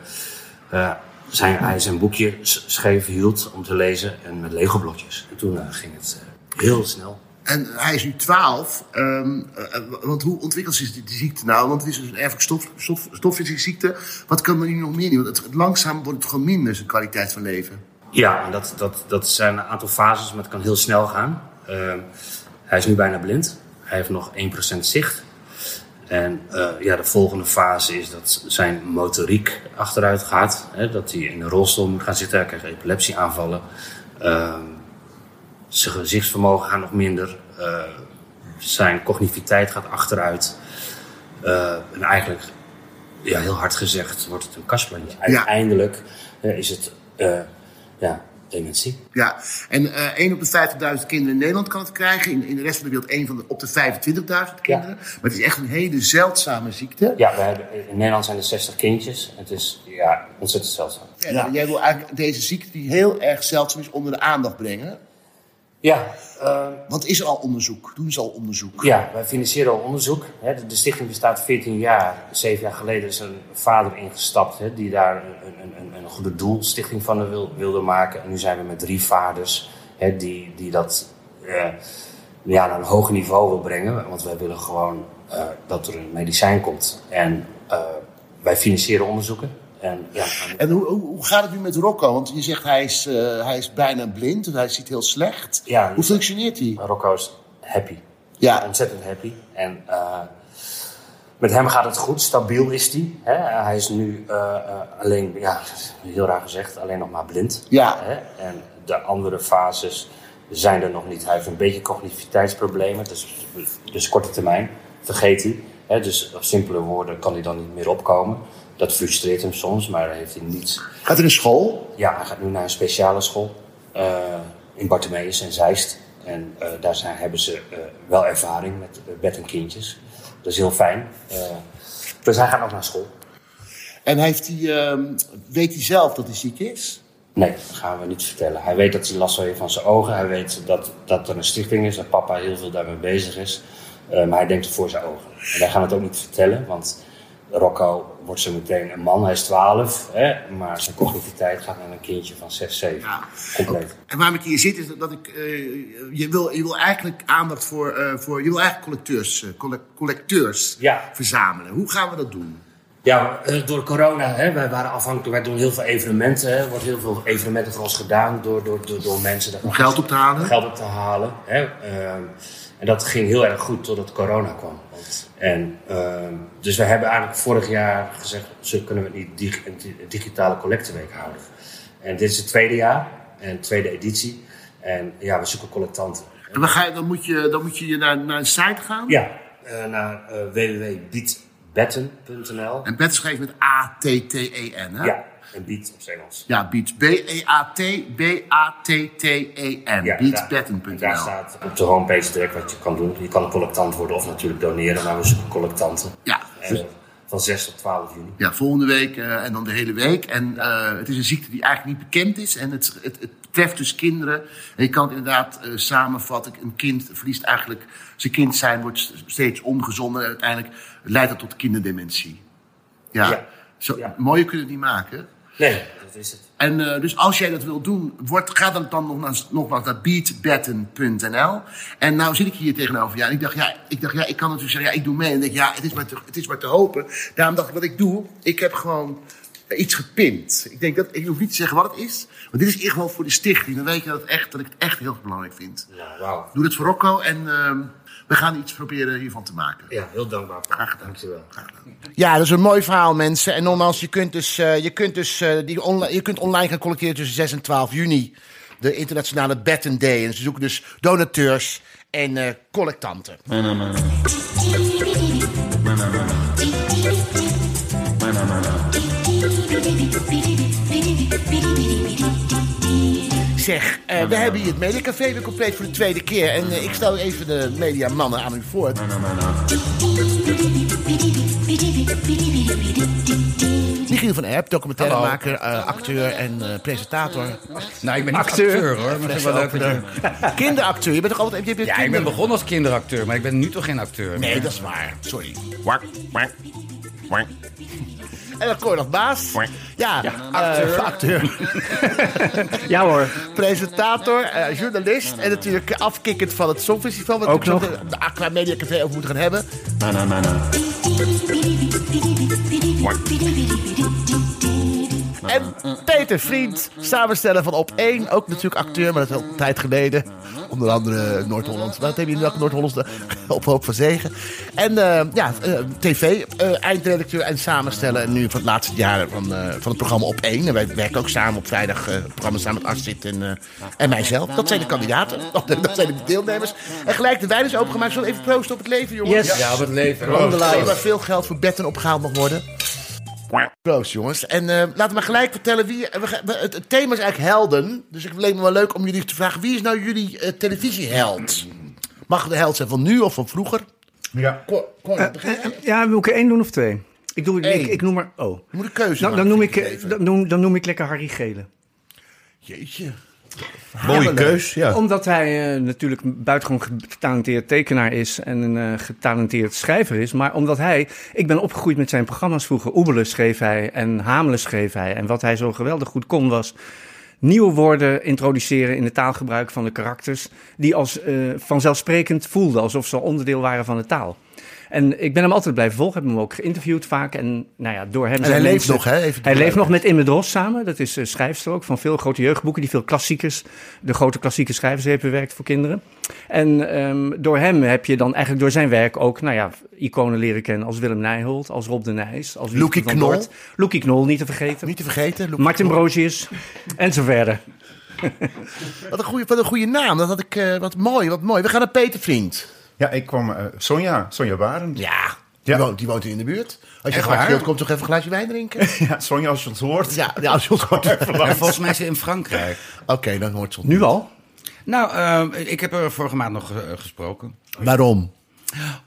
zijn, hij zijn boekje scheef hield om te lezen. En met Lego-blokjes. En toen ging het heel snel. En hij is nu 12. ehm, eh, want hoe ontwikkelt zich die, die ziekte nou? Want het is dus een erfelijk stof, stof, stofwisselingsziekte. Wat kan er nu nog meer niet? Want het, langzaam wordt het gewoon minder, zijn kwaliteit van leven. Ja, en dat, dat, dat zijn een aantal fases, maar het kan heel snel gaan. Uh, hij is nu bijna blind. Hij heeft nog 1% zicht. En uh, ja, de volgende fase is dat zijn motoriek achteruit gaat. Hè, dat hij in een rolstoel moet gaan zitten. Hij krijgt epilepsieaanvallen. Uh, zijn gezichtsvermogen gaat nog minder. Uh, zijn cognitiviteit gaat achteruit. en eigenlijk, ja, heel hard gezegd, wordt het een kastplantje. Uiteindelijk is het ja, dementie. Ja, en uh, 1 op de 50.000 kinderen in Nederland kan het krijgen. In, in de rest van de wereld 1 van de, op de 25.000 kinderen. Maar het is echt een hele zeldzame ziekte. Ja, we hebben, in Nederland zijn er 60 kindjes. Het is ja, ontzettend zeldzaam. Ja, ja. Jij wil eigenlijk deze ziekte die heel erg zeldzaam is onder de aandacht brengen. Ja. Uh, Want is er al onderzoek? Doen ze al onderzoek? Ja, wij financieren al onderzoek. De, stichting bestaat 14 jaar. Zeven jaar geleden is een vader ingestapt die daar een, een, een, goede doelstichting van wil, wilde maken. En nu zijn we met drie vaders die, die dat uh, ja, naar een hoger niveau wil brengen. Want wij willen gewoon uh, dat er een medicijn komt. En wij financieren onderzoeken. En, ja, en hoe, hoe, gaat het nu met Rocco? Want je zegt hij is, uh, hij is bijna blind, dus hij ziet heel slecht. Ja, hoe functioneert hij? Rocco is happy. Ja. Ontzettend happy. En uh, met hem gaat het goed, stabiel is hij. Hè? Hij is nu uh, alleen, ja, heel raar gezegd, alleen nog maar blind. Ja. Hè? En de andere fases zijn er nog niet. Hij heeft een beetje cognitiviteitsproblemen, dus, dus korte termijn vergeet hij. Hè? Dus op simpele woorden kan hij dan niet meer opkomen. Dat frustreert hem soms, maar heeft hij niets. Gaat hij naar school? Ja, hij gaat nu naar een speciale school uh, in Bartemeus en Zeist. En uh, daar zijn, hebben ze uh, wel ervaring met bed en kindjes. Dat is heel fijn. dus hij gaat ook naar school. En heeft hij, ehm, weet hij zelf dat hij ziek is? Nee, dat gaan we niet vertellen. Hij weet dat hij last heeft van zijn ogen. Hij weet dat, dat er een stichting is, dat papa heel veel daarmee bezig is. maar hij denkt voor zijn ogen. En wij gaan het ook niet vertellen, want Rocco wordt zo meteen een man, hij is 12, hè, maar zijn cognitiviteit gaat naar een kindje van 6, 7. Ja. Compleet. En waarom ik hier zit is dat ik. Uh, je, wil, je wil eigenlijk aandacht voor. Uh, voor je wil eigenlijk collecteurs, uh, collect, collecteurs ja. verzamelen. Hoe gaan we dat doen? Ja, door corona, hè, wij waren afhankelijk, wij doen heel veel evenementen. Er wordt heel veel evenementen voor ons gedaan door, door, door, door mensen. Om geld op te halen? Geld op te halen. Hè, en dat ging heel erg goed totdat corona kwam. En, uh, dus we hebben eigenlijk vorig jaar gezegd, zo kunnen we niet dig digitale collecteweek houden. En dit is het tweede jaar, en tweede editie. En ja, we zoeken collectanten. En dan, ga je, dan, moet je, dan moet je naar, naar een site gaan? Ja, uh, naar uh, www.beatbetten.nl. En bet schrijft met A-T-T-E-N, hè? Ja, en beat op Engels. Ja, beat. B-E-A-T-B-A-T-T-E-N. Ja, Beatbetten.nl. Daar staat op de homepage direct wat je kan doen. Je kan een collectant worden of natuurlijk doneren, maar we zoeken collectanten. Ja. En, van 6 tot 12 juni. Ja, volgende week uh, en dan de hele week. En uh, het is een ziekte die eigenlijk niet bekend is. En het, het, het betreft dus kinderen. En je kan het inderdaad uh, samenvatten. Een kind verliest eigenlijk zijn kind zijn, wordt steeds ongezonder. En uiteindelijk leidt dat tot kinderdementie. Ja. ja. Zo, ja. Mooier kunnen we het niet maken. Nee, dat is het. En uh, dus als jij dat wil doen, wordt, ga dan, dan nog naar, nogmaals naar beatbetten.nl. En nou zit ik hier tegenover jou. En ik dacht, ja, ik, dacht, ja, ik kan natuurlijk zeggen, ja, ik doe mee. En ik denk, ja, het is, maar te, het is maar te hopen. Daarom dacht ik, wat ik doe, ik heb gewoon iets gepint. Ik denk dat, ik hoef niet te zeggen wat het is. Maar dit is echt wel voor de stichting. Dan weet je dat, het echt, dat ik het echt heel belangrijk vind. Ja, wauw. Doe het voor Rocco en uh, we gaan iets proberen hiervan te maken. Ja, heel dankbaar. Graag gedaan. Dankjewel. Graag gedaan. Ja, dat is een mooi verhaal, mensen. En nogmaals, je kunt dus uh, je kunt dus, uh, die online, je kunt online gaan collecteren tussen 6 en 12 juni. De internationale Batten Day. En ze zoeken dus donateurs en uh, collectanten. Zeg, uh, we hebben hier het Mediacafé weer compleet voor de tweede keer. En uh, ik stel even de mediamannen aan u voor. Michiel van Erp, documentairemaker, uh, acteur en uh, presentator. Nou, ik ben niet acteur, acteur hoor. Maar wel leuk kinderacteur. Je bent toch altijd. Je bent ja, kinder... ik ben begonnen als kinderacteur, maar ik ben nu toch geen acteur. Nee, dat is waar. Sorry. En dan Cor nog Baas. Ja, ja acteur. Uh, acteur. ja hoor. Presentator, uh, journalist en natuurlijk afkikkend van het Songfestival. Wat Ook we nog. de, de Aqua Media Café over moeten gaan hebben. Mana, mana. En Peter Vriend, samensteller van Op 1. Ook natuurlijk acteur, maar dat is al een tijd geleden. Onder andere Noord-Holland. Wat heb je nu ook? Noord-Hollands op hoop van zegen. En eh, ja, eh, tv, eh, eindredacteur en samensteller. En nu voor het laatste jaar van, van het programma Op 1. En wij werken ook samen op vrijdag. het programma samen met Astrid en, en mijzelf. Dat zijn de kandidaten. Dat zijn de deelnemers. En gelijk de wijn is opengemaakt. Zullen we even proosten op het leven, jongens? Yes. Ja, op het leven. Er zal maar veel geld voor betten opgehaald mag worden. Proost, jongens. En eh, laten we maar gelijk vertellen wie. we het, het thema is eigenlijk helden. Dus ik leek me wel leuk om jullie te vragen: wie is nou jullie eh, televisieheld? Mag de held zijn van nu of van vroeger? Ja. Jij? Ja, wil ik er één doen of twee? Ik, doe, ik, Eén. ik noem maar... Oh. Je moet een keuze Nou, maken. dan, noem ik, eh, dan, noem, dan noem ik lekker Harry Gele. Jeetje. Mooie keus, ja. Omdat hij eh, natuurlijk een buitengewoon getalenteerd tekenaar is en een eh, getalenteerd schrijver is. Maar omdat hij, ik ben opgegroeid met zijn programma's vroeger. Oebelen schreef hij en Hamelen schreef hij. En wat hij zo geweldig goed kon was nieuwe woorden introduceren in het taalgebruik van de karakters. Die als eh, vanzelfsprekend voelden, alsof ze onderdeel waren van de taal. En ik ben hem altijd blijven volgen, heb hem ook geïnterviewd vaak. En nou ja, door hem En hij leeft nog, hè? Even hij leeft nog met Imme Dros samen. Dat is eh, schrijfster ook van veel grote jeugdboeken... die veel klassiekers, de grote klassieke schrijvers heeft bewerkt voor kinderen. En ehm, door hem heb je dan eigenlijk door zijn werk ook... nou ja, iconen leren kennen als Willem Nijholt, als Rob de Nijs... als Loekie Knol. Loekie Knol, niet te vergeten. Niet te vergeten. Martin Brozius en zo verder. Wat een goede, wat een goede naam. Dat had ik. eh, wat mooi, wat mooi. We gaan naar Peter Vriend. Ja, ik kwam... eh, Sonja, Sonja Barend. Ja. Ja. Die, woont, die woont hier in de buurt. Als je waar? wilt, komt toch even een glaasje wijn drinken? Ja, Sonja als je het hoort. ja, ja, als je het hoort. Oké, En volgens mij is ze in Frankrijk. dan hoort ze ons. Nu al? Nou, eh, ik heb er vorige maand nog eh, gesproken. Waarom?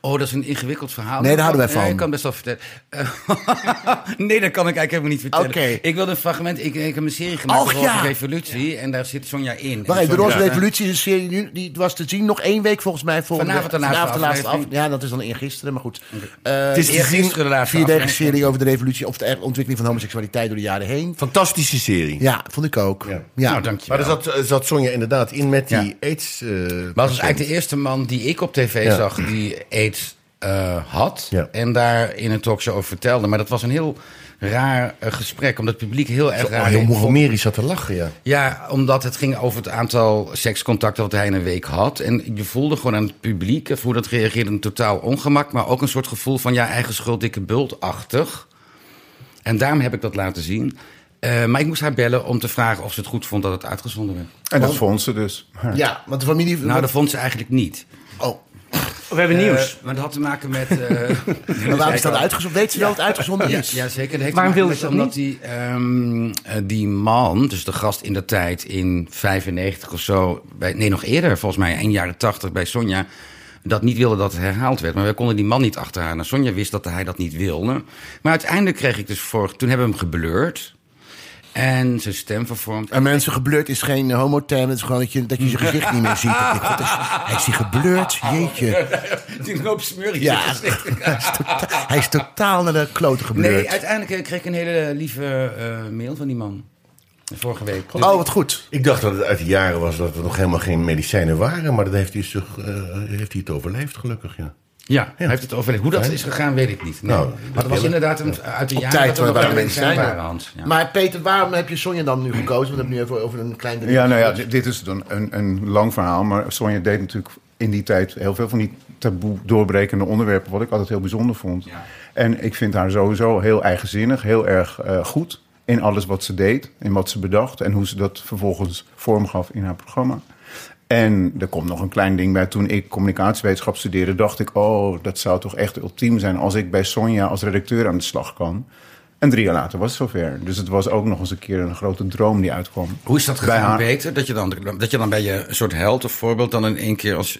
Oh, dat is een ingewikkeld verhaal. Nee, daar houden wij Ja, van. ik kan best wel vertellen. Eh, nee, dat kan ik eigenlijk helemaal niet vertellen. Oké. Ik wilde een fragment. Ik, ik heb een serie gemaakt Och, over ja. de revolutie. En daar zit Sonja in. Wacht even, de Roze Revolutie is een serie nu, die was te zien nog één week volgens mij. Volgende, Vanavond de laatste vanavond de laatste af. aflevering. Ja, dat is dan eergisteren, maar goed. Eh, Het is eergisteren de laatste Vierdelige serie over de revolutie of de ontwikkeling van homoseksualiteit door de jaren heen. Fantastische serie. Ja, vond ik ook. Ja. Nou, dankjewel. Maar daar zat, eh, zat Sonja inderdaad in met die Ja. aids. eh, Maar dat was eigenlijk de eerste man die ik op tv Ja. zag die aids eh, had. Ja. En daar in een talkshow over vertelde. Maar dat was een heel raar eh, gesprek. Omdat het publiek heel erg Zo, raar oh, heel. Mohammeri zat te lachen, ja. Ja, omdat het ging over het aantal sekscontacten wat hij in een week had. En je voelde gewoon aan het publiek, of hoe dat reageerde, een totaal ongemak. Maar ook een soort gevoel van, ja, eigen schuld, dikke bultachtig. En daarom heb ik dat laten zien. Eh, maar ik moest haar bellen om te vragen of ze het goed vond dat het uitgezonden werd. En dat vond ze dus. Ja, want de familie... Nou, dat vond ze eigenlijk niet. We hebben nieuws. Eh, maar dat had te maken met... eh, maar waarom is dat uitgezonden? Weet ze wel dat het uitgezonden Ja, is? ja, zeker. Dat heeft Waarom wilde ze Omdat die, ehm, eh, die man, dus de gast in de tijd in 95 of zo... Bij, nee, nog eerder, volgens mij, in jaren 80 bij Sonja... dat niet wilde dat het herhaald werd. Maar we konden die man niet achterhalen. Sonja wist dat hij dat niet wilde. Maar uiteindelijk kreeg ik dus voor... Toen hebben we hem geblurred. En zijn stem vervormd. En mensen, geblurred is geen homoterm. Het is gewoon dat je, dat je zijn gezicht niet meer ziet. Dat ik, God, is, hij is die geblurred, jeetje. Die hoop smurrie Ja, gezicht. hij is, totaal, hij is totaal naar de kloten geblurred. Nee, uiteindelijk eh, kreeg ik een hele lieve eh, mail van die man. Vorige week. Dus- Oh, wat goed. Ik dacht dat het uit de jaren was dat er nog helemaal geen medicijnen waren. Maar dat heeft hij, zich, eh, heeft hij het overleefd, gelukkig, ja. Ja, hij heeft het overleefd. Hoe dat is gegaan, weet ik niet. Nee. Nou, maar dat was inderdaad een, uit de jaren tijd dat er waar medicijnen medicijnen. waren, Hans. Ja. Maar Peter, waarom heb je Sonja dan nu gekozen? Want we hebben nu even over een klein. Ja, nou ja, dit, is dan een, een lang verhaal. Maar Sonja deed natuurlijk in die tijd heel veel van die taboe doorbrekende onderwerpen. Wat ik altijd heel bijzonder vond. En ik vind haar sowieso heel eigenzinnig, heel erg eh, goed in alles wat ze deed. In wat ze bedacht en hoe ze dat vervolgens vormgaf in haar programma. En er komt nog een klein ding bij. Toen ik communicatiewetenschap studeerde, dacht ik... oh, dat zou toch echt ultiem zijn als ik bij Sonja als redacteur aan de slag kan. En drie jaar later was het zover. Dus het was ook nog eens een keer een grote droom die uitkwam. Hoe is dat gegaan, haar-? Dat je, dan, dat je dan bij je een soort held of voorbeeld... dan in één keer als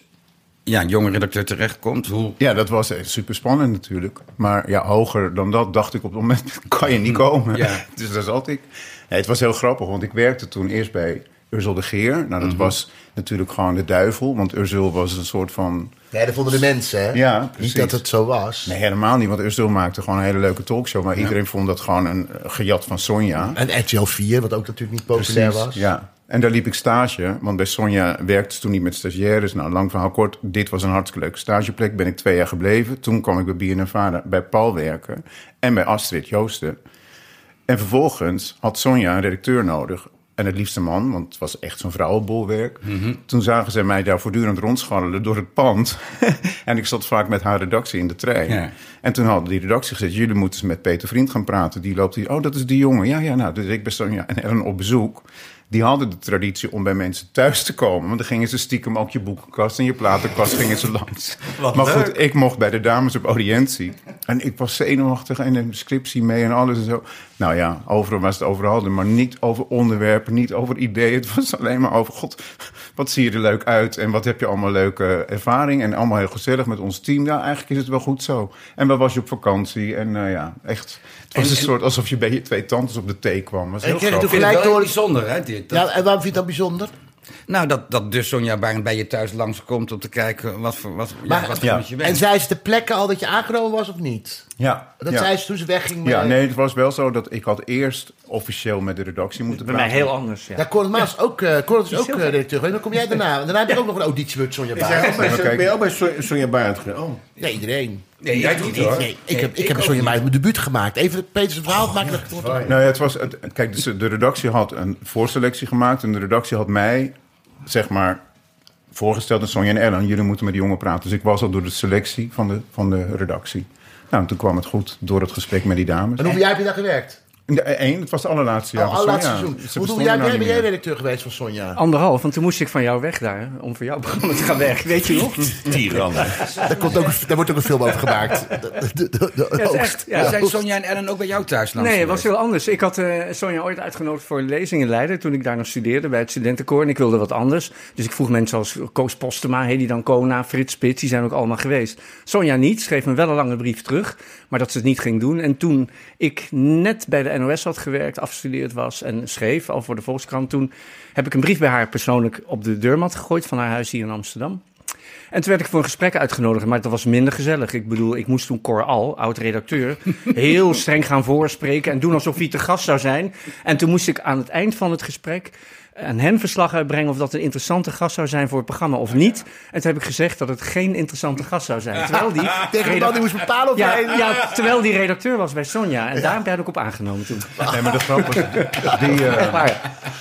ja, jonge redacteur terechtkomt? Hoe... Ja, dat was super spannend natuurlijk. Maar ja, hoger dan dat dacht ik op het moment kan je niet komen. Ja. Dus daar zat ik. Nee, het was heel grappig, want ik werkte toen eerst bij Ursel de Geer. Nou, dat Mhm. was natuurlijk gewoon de duivel. Want Ursel was een soort van... Ja, dat vonden de mensen, hè? Ja, Niet precies. dat het zo was. Nee, helemaal niet. Want Ursel maakte gewoon een hele leuke talkshow. Maar iedereen vond dat gewoon een eh, gejat van Sonja. En RTL 4, wat ook natuurlijk niet populair Precies, was. Ja. En daar liep ik stage, want bij Sonja werkte ze toen niet met stagiaires. Nou, lang verhaal kort, dit was een hartstikke leuke stageplek. Ben ik twee jaar gebleven. Toen kwam ik bij BNNVARA bij Paul werken en bij Astrid Joosten. En vervolgens had Sonja een redacteur nodig. En het liefste man, want het was echt zo'n vrouwenbolwerk. Mhm. Toen zagen ze mij daar voortdurend rondscharrelen door het pand. en ik zat vaak met haar redactie in de trein. Ja. En toen hadden die redactie gezegd... jullie moeten met Peter Vriend gaan praten. Die loopt hier, oh, dat is die jongen. Ja, ja, nou, dus ik ben Sonja en Ellen op bezoek. Die hadden de traditie om bij mensen thuis te komen. Want dan gingen ze stiekem ook je boekenkast en je platenkast gingen ze langs. Wat maar leuk. goed, ik mocht bij de dames op audiëntie. En ik was zenuwachtig en een scriptie mee en alles en zo. Nou ja, overal was het overal, maar niet over onderwerpen, niet over ideeën. Het was alleen maar over, god, wat zie je er leuk uit en wat heb je allemaal leuke ervaring. En allemaal heel gezellig met ons team. Ja, eigenlijk is het wel goed zo. En waar was je op vakantie? En nou ja, echt, het was En- een soort alsof je bij je twee tantes op de thee kwam. Het was En heel kreeg je grappig. toen gelijk door... bijzonder, hè? Dit. Ja, en waarom vind je dat bijzonder? Nou, dat, dat dus Sonja Barend bij je thuis langskomt om te kijken wat voor, wat, ja, wat voor je bent. En zei ze de plekken al dat je aangenomen was of niet? Ja, Dat ja. zei ze toen ze wegging. Ja, nee, het was wel zo dat ik had eerst officieel met de redactie moeten Bij mij praten. heel anders, ja. Ja, Conor Maas ook, eh Conor is ook eh, gek. redacteur geweest. Dan kom jij daarna. En daarna heb je ook nog een auditie met Sonja Barend. bij, ben je ook bij Son- Sonja Barend geweest? Oh. Nee, iedereen. Nee, jij niet, hoor. Nee, ik heb, ik ik heb niet. Barend mijn debuut gemaakt. Even Peter zijn verhaal maken. Dat ik het Nou ja, het was, het, kijk, dus de redactie had een voorselectie gemaakt. En de redactie had mij, zeg maar, voorgesteld aan Sonja en Ellen. Jullie moeten met die jongen praten. Dus ik was al door de selectie van de, van de redactie. Nou, en toen kwam het goed door het gesprek met die dames. En hoeveel jaar heb je daar gewerkt? Eén, het was de allerlaatste jaar Oh, van allerlaatste Sonja. seizoen. Bestonden jaar nou ben jij redacteur geweest van Sonja? Anderhalf, want toen moest ik van jou weg daar, om voor jouw programma te gaan werken. Weet je nog? Tiran. Daar, komt ook, daar wordt ook een film over gemaakt. De, de, de, de Ja, het is oogst. echt, ja. Zijn Sonja en Ellen ook bij jou thuis langs Nee, het was heel anders. Ik had eh, Sonja ooit uitgenodigd voor lezingen in Leiden... toen ik daar nog studeerde bij het studentenkoor. En ik wilde wat anders. Dus ik vroeg mensen als Koos Postema, Hedy Dancona, Frits Spits... die zijn ook allemaal geweest. Sonja niet, schreef me wel een lange brief terug... maar dat ze het niet ging doen. En toen ik net bij de NOS had gewerkt, afgestudeerd was... en schreef, al voor de Volkskrant... toen heb ik een brief bij haar persoonlijk op de deurmat gegooid... van haar huis hier in Amsterdam. En toen werd ik voor een gesprek uitgenodigd, maar dat was minder gezellig. Ik bedoel, ik moest toen Cor Al, oud-redacteur, heel streng gaan voorspreken en doen alsof hij te gast zou zijn. En toen moest ik aan het eind van het gesprek aan hen verslag uitbrengen of dat een interessante gast zou zijn voor het programma of niet. En toen heb ik gezegd dat het geen interessante gast zou zijn. Terwijl die, Tegen die moest bepalen of ja, ja, terwijl die redacteur was bij Sonja. En daar ben ik op aangenomen toen. Nee, maar de grap was, die, eh,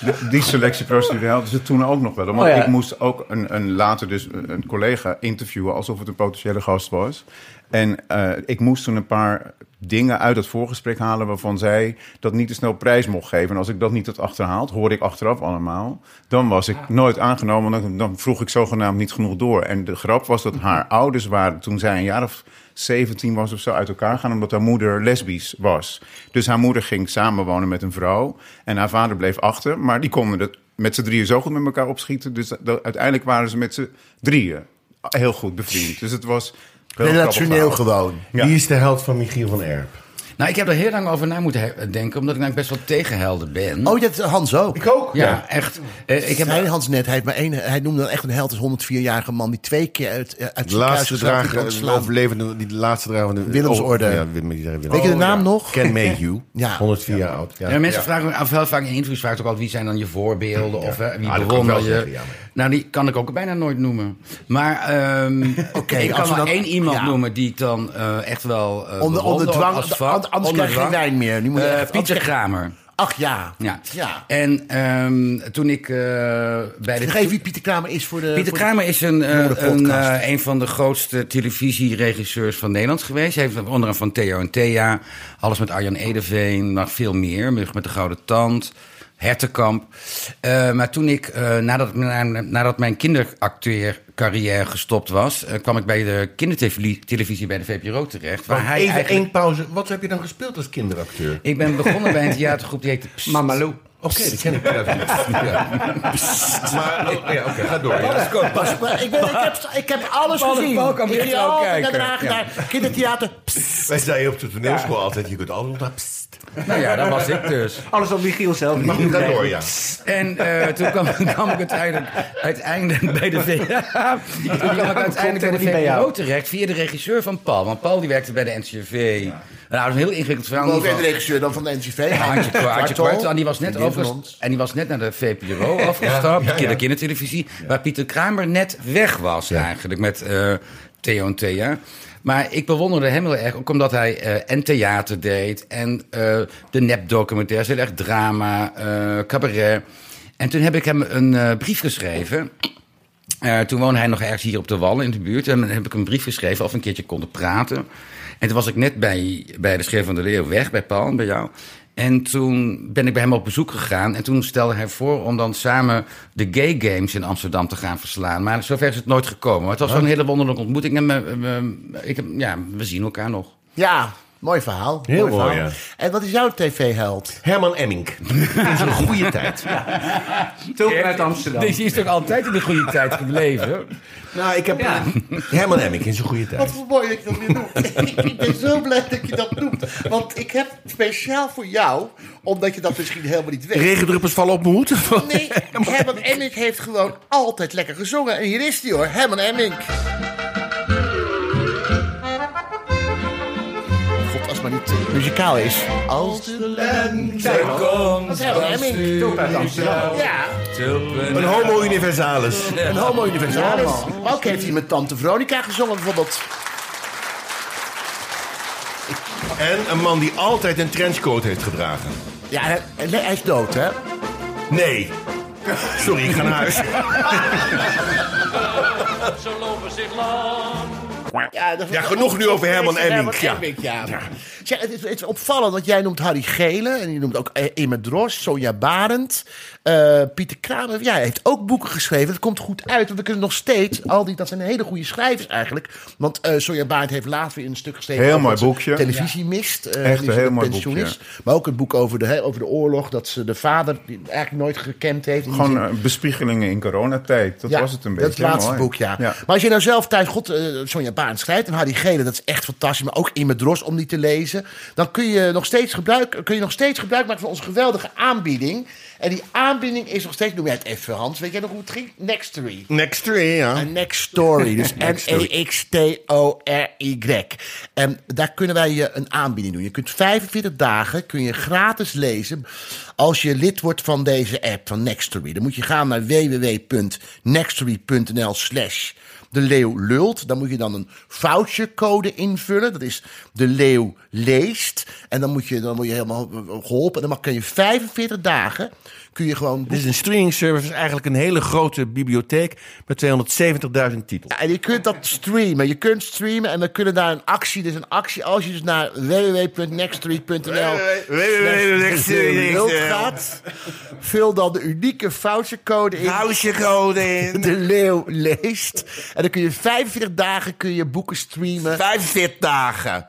de- die selectieprocedure hadden ze toen ook nog wel. Want Oh ja. ik moest ook een, een later dus een collega interviewen alsof het een potentiële gast was. En eh, ik moest toen een paar dingen uit het voorgesprek halen waarvan zij dat niet te snel prijs mocht geven. En als ik dat niet had achterhaald, hoorde ik achteraf allemaal, dan was ik nooit aangenomen. Dan, dan vroeg ik zogenaamd niet genoeg door. En de grap was dat haar ouders waren toen zij een jaar of 17 was of zo uit elkaar gaan, omdat haar moeder lesbisch was. Dus haar moeder ging samenwonen met een vrouw en haar vader bleef achter, maar die konden het met z'n drieën zo goed met elkaar opschieten. Dus dat- uiteindelijk waren ze met z'n drieën heel goed bevriend. Dus het was Relationeel gewoon. Ja. Wie is de held van Michiel van Erp? Nou, ik heb er heel lang over na moeten denken, omdat ik nou best wel tegenhelder ben. Oh, dat Hans ook. Ik ook. ja, echt. Eh, ik heb, Zei Hans net, hij, heeft maar één, hij noemde dan echt een held, is 104-jarige man die twee keer uit, eh, uit De laatste drager, overlevende, die laatste drager van de Willemsorde. Oh, ja, Willem- Willem- Weet je de Oh, naam ja. nog? Ken Mayhew, Ja. 104 jaar oud. Ja. Ja, mensen vragen me af heel vaak in interviews vragen ook altijd wie zijn dan je voorbeelden of hè, wie Ah, bewonder je. zeggen, ja, maar- Nou, die kan ik ook bijna nooit noemen. Maar ehm, Oké, ik als kan we wel één iemand ja. noemen die ik dan eh, echt wel uh, Onder, onder dwang, anders krijg je geen wijn meer. Nu moet je Eh, Pieter Kramer. Ach ja. Ja. ja. En ehm, toen ik eh, bij de... Vergeef wie Pieter Kramer is voor de... Pieter voor de- Kramer is een, eh, een, eh, een van de grootste televisieregisseurs van Nederland geweest. Hij heeft onder andere van Theo en Thea, alles met Arjan Edeveen, nog veel meer, met de Gouden Tand. Hertenkamp. Eh, maar toen ik, eh, nadat, na- nadat mijn kinderacteurcarrière gestopt was, eh, kwam ik bij de kindertelevisie bij de VPRO terecht. Waar hij Even eigenlijk- één pauze. Wat heb je dan gespeeld als kinderacteur? Ik ben begonnen bij een theatergroep die heette Psst. Mamalou. Oké, die ken ik. Ja. Maar, oh, ja, oké, ga door. Ja. Pas, maar ik, ben, ik, heb, ik heb alles Paul- gezien. Paul kan ik zo altijd naar. Den Haag, Ja. naar kindertheater. Psst. Wij zeiden op de toneelschool altijd, je kunt altijd naar pst. Nou ja, dat was ik dus. Alles wat Michiel zelf Mag niet ga door, ja. En eh, toen kwam, kwam ik uiteindelijk, uiteindelijk bij de V- toen kwam ik uiteindelijk bij de niet. VPRO terecht via de regisseur van Paul. Want Paul die werkte bij de NCRV. Nou, dat is een heel ingewikkeld verhaal. Ook de regisseur dan van de NCV. Kwartel. En die was net, Vriendin van over, ons. en die was net naar de VPRO afgestapt, ja, ja. de kindertelevisie, waar Pieter Kramer net weg was eigenlijk met eh, Theo en Thea. Maar ik bewonderde hem heel erg, ook omdat hij eh, en theater deed... en eh, de nepdocumentaires, heel erg drama, cabaret. En toen heb ik hem een brief geschreven... Toen woonde hij nog ergens hier op de Wallen in de buurt. En dan heb ik een brief geschreven of we een keertje konden praten. En toen was ik net bij, bij de Schreef van de Leeuw weg, bij Paul en bij jou. En toen ben ik bij hem op bezoek gegaan. En toen stelde hij voor om dan samen de Gay Games in Amsterdam te gaan verslaan. Maar zover is het nooit gekomen. Maar het was wel een hele wonderlijke ontmoeting. En we, we- ik, heb- ja, we zien elkaar nog. Ja, mooi verhaal. Heel mooi, verhaal. ja. En wat is jouw tv-held? Herman Emmink. In zijn goede tijd. Tulpen uit Amsterdam. Deze is toch altijd in de goede tijd gebleven? Nou, ik heb Herman Emmink in zijn goede tijd. Wat voor mooi dat je dat weer noemt. ik ben zo blij dat je dat noemt. Want ik heb speciaal voor jou, omdat je dat misschien helemaal niet weet. Regendruppels vallen op mijn hoed. Nee, Herman Emmink heeft gewoon altijd lekker gezongen. En hier is hij hoor, Herman Emmink. Niet muzikaal is. Als de lente komt. Ja, Een homo universalis. een homo universalis. Maar ook heeft hij met Tante Veronica gezongen bijvoorbeeld. En een man die altijd een trenchcoat heeft gedragen. Ja, hij, nee, hij is dood hè. Nee. Sorry, ik ga naar huis. Ja, dat- Ja, genoeg nu over Herman Emmink, ja. Ja. Zeg, het, is, het is opvallend, want jij noemt Harry Gele... en je noemt ook eh, Emma Dros, Sonja Barend... eh, Pieter Kramer. Ja, hij heeft ook boeken geschreven. Dat komt goed uit, want we kunnen nog steeds... al die, dat zijn hele goede schrijvers eigenlijk. Want eh Sonja Barend heeft later weer een stuk geschreven... Heel mooi dat boekje. televisie mist. eh, Echt een heel mooi boekje. Maar ook een boek over de, over de oorlog... dat ze de vader eigenlijk nooit gekend heeft. Gewoon eh, bespiegelingen in coronatijd. Dat Ja, was het een Dat beetje. het laatste Mooi. boek, ja. Maar als je nou zelf thuis God, eh, Sonja Barend schrijft en Harry Gele, dat is echt fantastisch. Maar ook in Dros om die te lezen. Dan kun je nog steeds gebruik, kun je nog steeds gebruik maken van onze geweldige aanbieding. En die aanbieding is nog steeds, noem jij het even Hans, weet jij nog hoe het ging? Nextory. Next to ja. Next story. Dus Nextory. N-E-X-T-O-R-Y. En daar kunnen wij je een aanbieding doen. Je kunt 45 dagen kun je gratis lezen als je lid wordt van deze app van Nextory. Dan moet je gaan naar www.nextory.nl slash de leeuw lult. Dan moet je dan een vouchercode invullen. Dat is de leeuw leest. En dan, moet je, dan word je helemaal geholpen. En dan kun je 45 dagen kun je gewoon Dit is een streaming service, eigenlijk een hele grote bibliotheek met 270.000 titels. Ja, en je kunt dat streamen. Je kunt streamen en dan kunnen daar een actie. Dus een actie als je dus naar www.nextstreet.nl gaat. Vul dan de unieke vouchercode in. Vouchercode in. De leeuw leest. En dan kun je 45 dagen kun je boeken streamen. 45 dagen.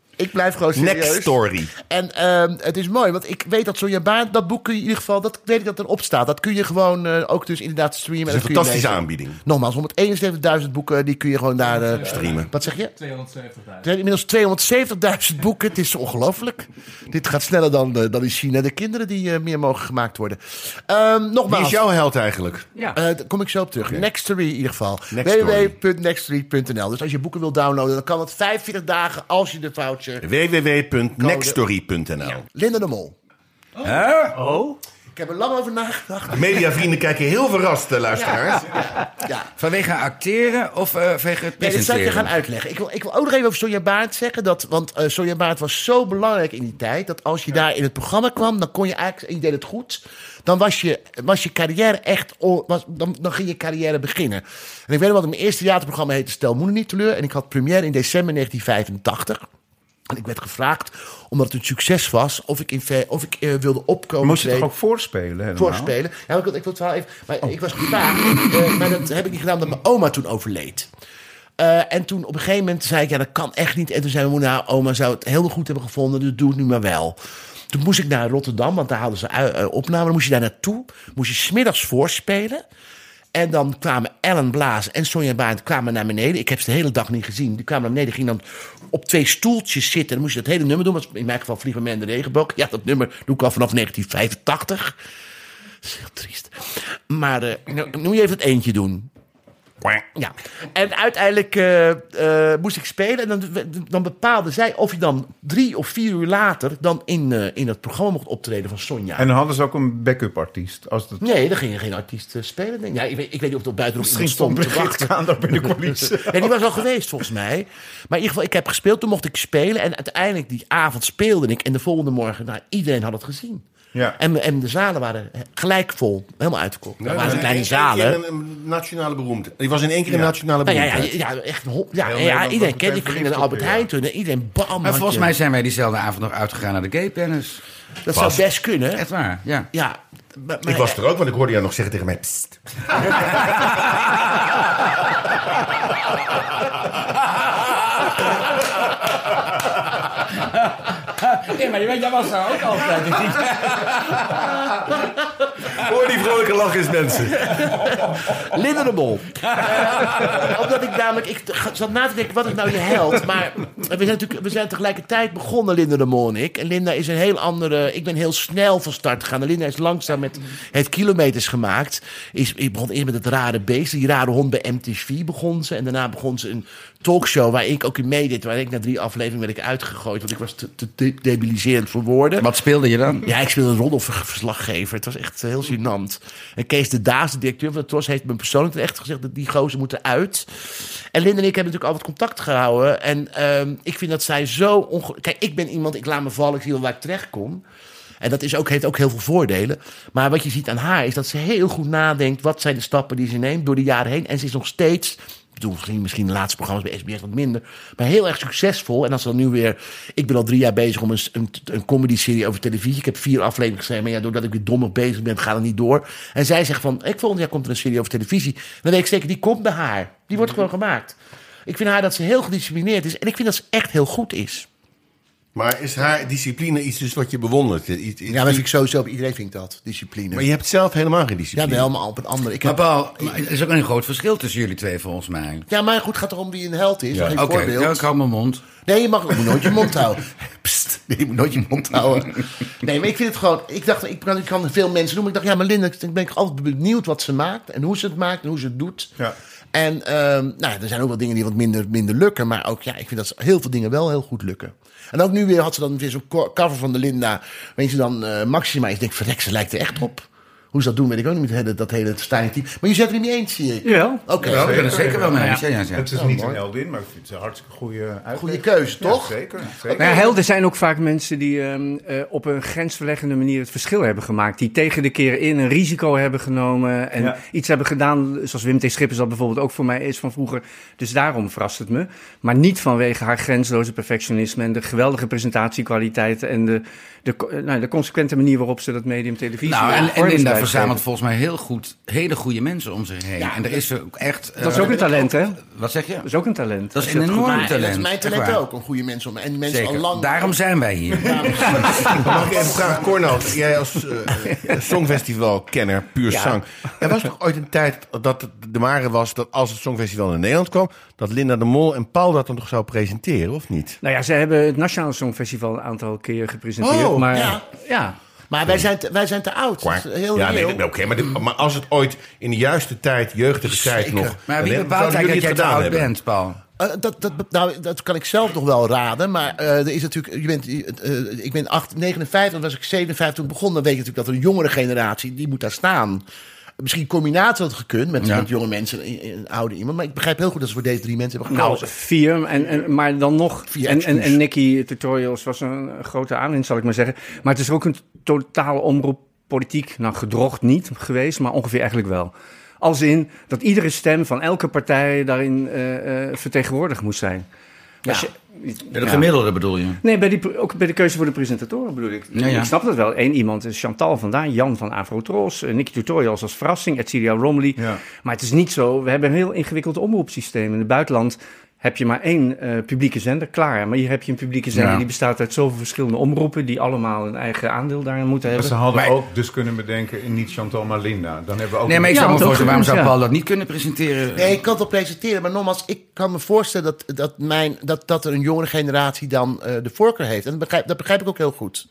Ik blijf gewoon serieus. Next story. En ehm, het is mooi, want ik weet dat Sonja Baan, dat boek kun je in ieder geval, dat weet ik dat erop staat. Dat kun je gewoon eh, ook dus inderdaad streamen. Dat is en een dat fantastische aanbieding. Nogmaals, 171.000 boeken, die kun je gewoon daar eh, Streamen. Wat zeg je? 270.000. Er zijn inmiddels 270.000 boeken. Het is ongelooflijk. Dit gaat sneller dan, eh, dan in China. De kinderen die eh, meer mogen gemaakt worden. Ehm, Wie nogmaals. is jouw held eigenlijk? Ja. Eh, daar kom ik zo op terug. Nextory in ieder geval. Nextory. www.nextory.nl Dus als je boeken wilt downloaden, dan kan het 45 dagen als je de voucher... www.nextory.nl Linda de Mol. Oh? Ik heb er lang over nagedacht. Mediavrienden kijken heel verrast, eh, luisteraars. Ja. Vanwege acteren of eh, vanwege het Nee, dat zal ik je presenteren? gaan uitleggen. Ik wil, ik wil ook nog even over Sonja Baart zeggen. Dat, want eh Sonja Baart was zo belangrijk in die tijd. Dat als je daar in het programma kwam, dan kon je eigenlijk, en je deed het goed. Dan was je, was je carrière echt, was, dan, dan ging je carrière beginnen. En ik weet nog wat, mijn eerste theaterprogramma heette Stel Moeder niet teleur. En ik had première in december 1985. En ik werd gevraagd, omdat het een succes was, of ik, in, of ik eh, wilde opkomen. Moest je toch treden- ook voorspelen? Helemaal? voorspelen. Ja, ik, wil- ik wil het wel even. Maar ik was gevraagd. eh, maar dat heb ik niet gedaan omdat mijn oma toen overleed. Eh, en toen op een gegeven moment zei ik, ja, dat kan echt niet. En toen zei mijn moeder, nou, oma zou het heel goed hebben gevonden, dus doe het nu maar wel. Toen moest ik naar Rotterdam, want daar hadden ze uh, opname. Dan moest je daar naartoe, moest je smiddags voorspelen. En dan kwamen Ellen Blaas en Sonja Baart kwamen naar beneden. Ik heb ze de hele dag niet gezien. Die kwamen naar beneden, gingen dan op twee stoeltjes zitten. Dan moest je dat hele nummer doen. In mijn geval Vliegen Men de Regenboog. Ja, dat nummer doe ik al vanaf 1985. Dat is heel triest. Maar uh, nu moet je even het eentje doen. Ja. En uiteindelijk eh, eh, moest ik spelen. En dan, dan bepaalde zij of je dan drie of vier uur later... dan in, eh, in het programma mocht optreden van Sonja. En dan hadden ze ook een backup artiest. Als het... Nee, dan ging er geen artiest spelen. Ja, ik, weet, ik weet niet of er buiten nog Misschien stond te wachten. In de coulissen. Ja, die was al geweest volgens mij. Maar in ieder geval, ik heb gespeeld. Toen mocht ik spelen. En uiteindelijk die avond speelde ik. En de volgende morgen, nou, iedereen had het gezien. Ja. En, en de zalen waren gelijk vol. Helemaal uitverkocht. Ja, dat waren in kleine één zalen. keer Een, een nationale beroemdheid. Die was in één keer een Ja. nationale Nou ja, ja, beroemdheid. ja, echt een. Ja, ja, iedereen kende. Ik ging naar Albert Heijn ja. toen. en Iedereen bam. Maar volgens mij zijn wij diezelfde avond nog uitgegaan naar de gay tennis. Dat zou best kunnen. Echt waar, ja. Ja. maar- maar- Ik was er ook, want ik hoorde jou nog zeggen tegen mij... Psst. Nee, maar je weet, jij was daar ook altijd. Hoor die vrolijke lachjes, mensen. Linda de Mol. Omdat ik namelijk... Ik zat na te denken, wat is nou je held? Maar we zijn, natuurlijk, we zijn tegelijkertijd begonnen, Linda de Mol en ik. En Linda is een heel andere... Ik ben heel snel van start gegaan. En Linda is langzaam met... Heeft kilometers gemaakt. Is, ik begon eerst met het rare beest. Die rare hond bij MTV begon ze. En daarna begon ze een talkshow waar ik ook in meedeed. Waar ik na drie afleveringen werd ik uitgegooid. Want ik was te, te de- debiliserend voor woorden. Wat speelde je dan? Ja, ik speelde een roddelverslaggever. Het was echt heel gênant. En Kees de Daas, de directeur van de TROS, heeft me persoonlijk echt gezegd dat die gozer moeten uit. En Linda en ik hebben natuurlijk altijd contact gehouden. En ehm, ik vind dat zij zo onge... Kijk, ik ben iemand, ik laat me vallen, ik zie wel waar ik terecht kom. En dat is ook, heeft ook heel veel voordelen. Maar wat je ziet aan haar is dat ze heel goed nadenkt... wat zijn de stappen die ze neemt door de jaren heen. En ze is nog steeds... Bedoel, misschien, misschien de laatste programma's bij SBS wat minder. Maar heel erg succesvol. En als dan nu weer... Ik ben al drie jaar bezig om een, een, een comedy-serie over televisie. Ik heb vier afleveringen geschreven. Maar ja, doordat ik weer dommig bezig ben, gaat het niet door. En zij zegt van... Ik volgend jaar komt er een serie over televisie. Dan weet ik zeker, die komt bij haar. Die wordt gewoon gemaakt. Ik vind haar dat ze heel gedisciplineerd is. En ik vind dat ze echt heel goed is. Maar is haar discipline iets dus wat je bewondert? Iets, iets- Ja, maar vind ik sowieso... Iedereen vindt dat, discipline. Maar je hebt zelf helemaal geen discipline. Ja, wel, maar op een andere. Ik Maar heb, Paul, er is ook een groot verschil tussen jullie twee volgens mij. ja, maar goed, het gaat erom wie een held is. Ja. Oké, voorbeeld. ja, ik hou mijn mond. Nee, je mag je moet nooit je mond houden. Nee, je moet nooit je mond houden. Nee, maar ik vind het gewoon... Ik dacht, ik kan, ik kan veel mensen noemen. Ik dacht, ja, maar Linda, ik ben altijd benieuwd wat ze maakt. En hoe ze het maakt en hoe ze het doet. Ja. En ehm, nou, er zijn ook wel dingen die wat minder, minder lukken. Maar ook, ja, ik vind dat ze heel veel dingen wel heel goed lukken. En ook nu weer had ze dan weer zo'n co- cover van de Linda. Waarin ze dan eh, Maxima. Ik denk, verrek, ze lijkt er echt op. Hoe ze dat doen, weet ik ook niet. Met het hele, dat hele stijl team. Maar je zet er niet mee eens, zie ik. Ja. Oké. Ja, ben er zeker wel mee eens. Ja, ja, ja. Het is Oh, niet mooi. een heldin, maar ik vind het een hartstikke goede uitleg. Goede keuze, Ja, toch? zeker. zeker. Maar ja, helden zijn ook vaak mensen die ehm, eh, op een grensverleggende manier het verschil hebben gemaakt. Die tegen de keer in een risico hebben genomen en Ja. iets hebben gedaan, zoals Wim T. Schippers dat bijvoorbeeld ook voor mij is van vroeger. Dus daarom verrast het me. Maar niet vanwege haar grenzeloze perfectionisme en de geweldige presentatiekwaliteiten en de, de, eh, nou, de consequente manier waarop ze dat medium televisie Nou, en, en blijft verzamelt volgens mij heel goed hele goede mensen om zich heen. Ja, en er is ook echt... Dat is ook een talent, hè? Wat zeg je? Dat is ook een talent. Dat is een enorm talent. dat is mijn talent ook, om goede mensen om. En die mensen Zeker. al lang... Daarom zijn wij hier. Mag ik even vragen, Cornel, jij als eh, songfestival-kenner, puur Ja. zang. Er was toch ooit een tijd dat het de ware was dat als het songfestival in Nederland kwam, dat Linda de Mol en Paul dat dan toch zou presenteren, of niet? Nou ja, ze hebben het Nationale Songfestival een aantal keer gepresenteerd. Oh, maar ja. ja. Maar wij zijn te, wij zijn te oud. Kwak. Dat is Heel ja, nee, oké, maar, dit- maar als het ooit in de juiste tijd, jeugdige tijd nog... Maar wie bepaalt eigenlijk dat jij te oud hebben. bent, Paul? Eh, dat, dat, nou, dat kan ik zelf nog wel raden. Maar eh, er is natuurlijk. Je bent, eh, ik ben 8, 59, dan was ik 57 toen ik begon. Dan weet je natuurlijk dat er een jongere generatie. die moet daar staan. Misschien combinatie had gekund met, Ja. met jonge mensen en oude iemand. Maar ik begrijp heel goed dat ze voor deze drie mensen hebben Nou, gekozen. vier, en, en, maar dan nog. Vier, en, en, en Nicky Tutorials was een grote aanwinst, zal ik maar zeggen. Maar het is ook een totale omroep politiek. Nou, gedrocht niet geweest, maar ongeveer eigenlijk wel. Als in dat iedere stem van elke partij daarin eh, vertegenwoordigd moest zijn. Als je- De gemiddelde bedoel je? Nee, bij die, ook bij de keuze voor de presentatoren bedoel ik. Ja, ja. Ik snap dat wel. Eén iemand is Chantal vandaan, Jan van Afrotros, uh, Nicky Tutorials als verrassing, Edcilia Romley. Ja. Maar het is niet zo. We hebben een heel ingewikkeld omroepsysteem. In het buitenland heb je maar één eh, publieke zender, klaar. Maar hier heb je een publieke zender Ja. die bestaat uit zoveel verschillende omroepen... die allemaal een eigen aandeel daarin moeten Maar hebben. ze hadden Maar- ook dus kunnen bedenken in niet Chantal, maar Linda. Dan hebben we ook Nee, maar ik Ja, zou me voorstellen, waarom zou. Paul dat niet kunnen presenteren? Nee, ik kan het wel presenteren. Maar nogmaals, ik kan me voorstellen dat, dat, mijn, dat, dat er een jongere generatie dan eh, de voorkeur heeft. En dat begrijp, dat begrijp ik ook heel goed.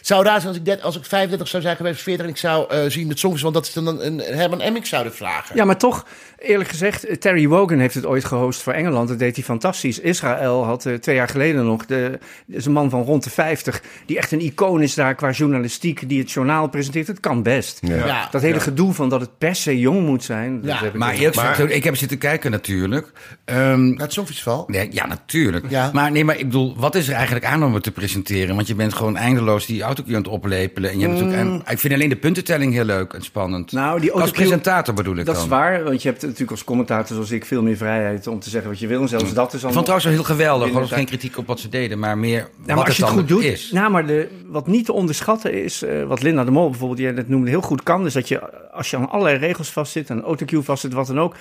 Zou raar zijn als ik, dat, als ik 35 zou zijn geweest, 40 en ik zou eh, zien het songs, want dat is dan een, een Herman Emmink zouden vragen. Ja, maar toch, eerlijk gezegd, eh, Terry Wogan heeft het ooit gehost voor Engeland. Dat deed hij fantastisch. Israël had eh, twee jaar geleden nog, de, is een man van rond de 50, die echt een icoon is daar qua journalistiek, die het journaal presenteert. Het kan best. Ja. Ja. Dat hele Ja. gedoe van dat het per se jong moet zijn. dat Ja. heb ik Maar eerlijk gezegd, ik heb zitten kijken natuurlijk. Ehm, het Songfestival? Nee, ja, natuurlijk. Ja. Maar nee, maar ik bedoel, wat is er eigenlijk aan om het te presenteren? Want je bent gewoon eindeloos die autocue aan het oplepelen. En je hebt natuurlijk, en ik vind alleen de puntentelling heel leuk en spannend. Mm. Nou, die Als presentator bedoel ik Dat dan. is waar, want je hebt natuurlijk als commentator zoals ik veel meer vrijheid om te zeggen wat je wil. En zelfs dat is al. Ik vond het trouwens wel heel geweldig. Was geen kritiek op wat ze deden, maar meer Ja, wat maar als het je het goed doet, is. Nou, maar de, wat niet te onderschatten is, eh, wat Linda de Mol bijvoorbeeld, jij net noemde, heel goed kan, is dat je, als je aan allerlei regels vastzit, aan autocue vastzit, wat dan ook,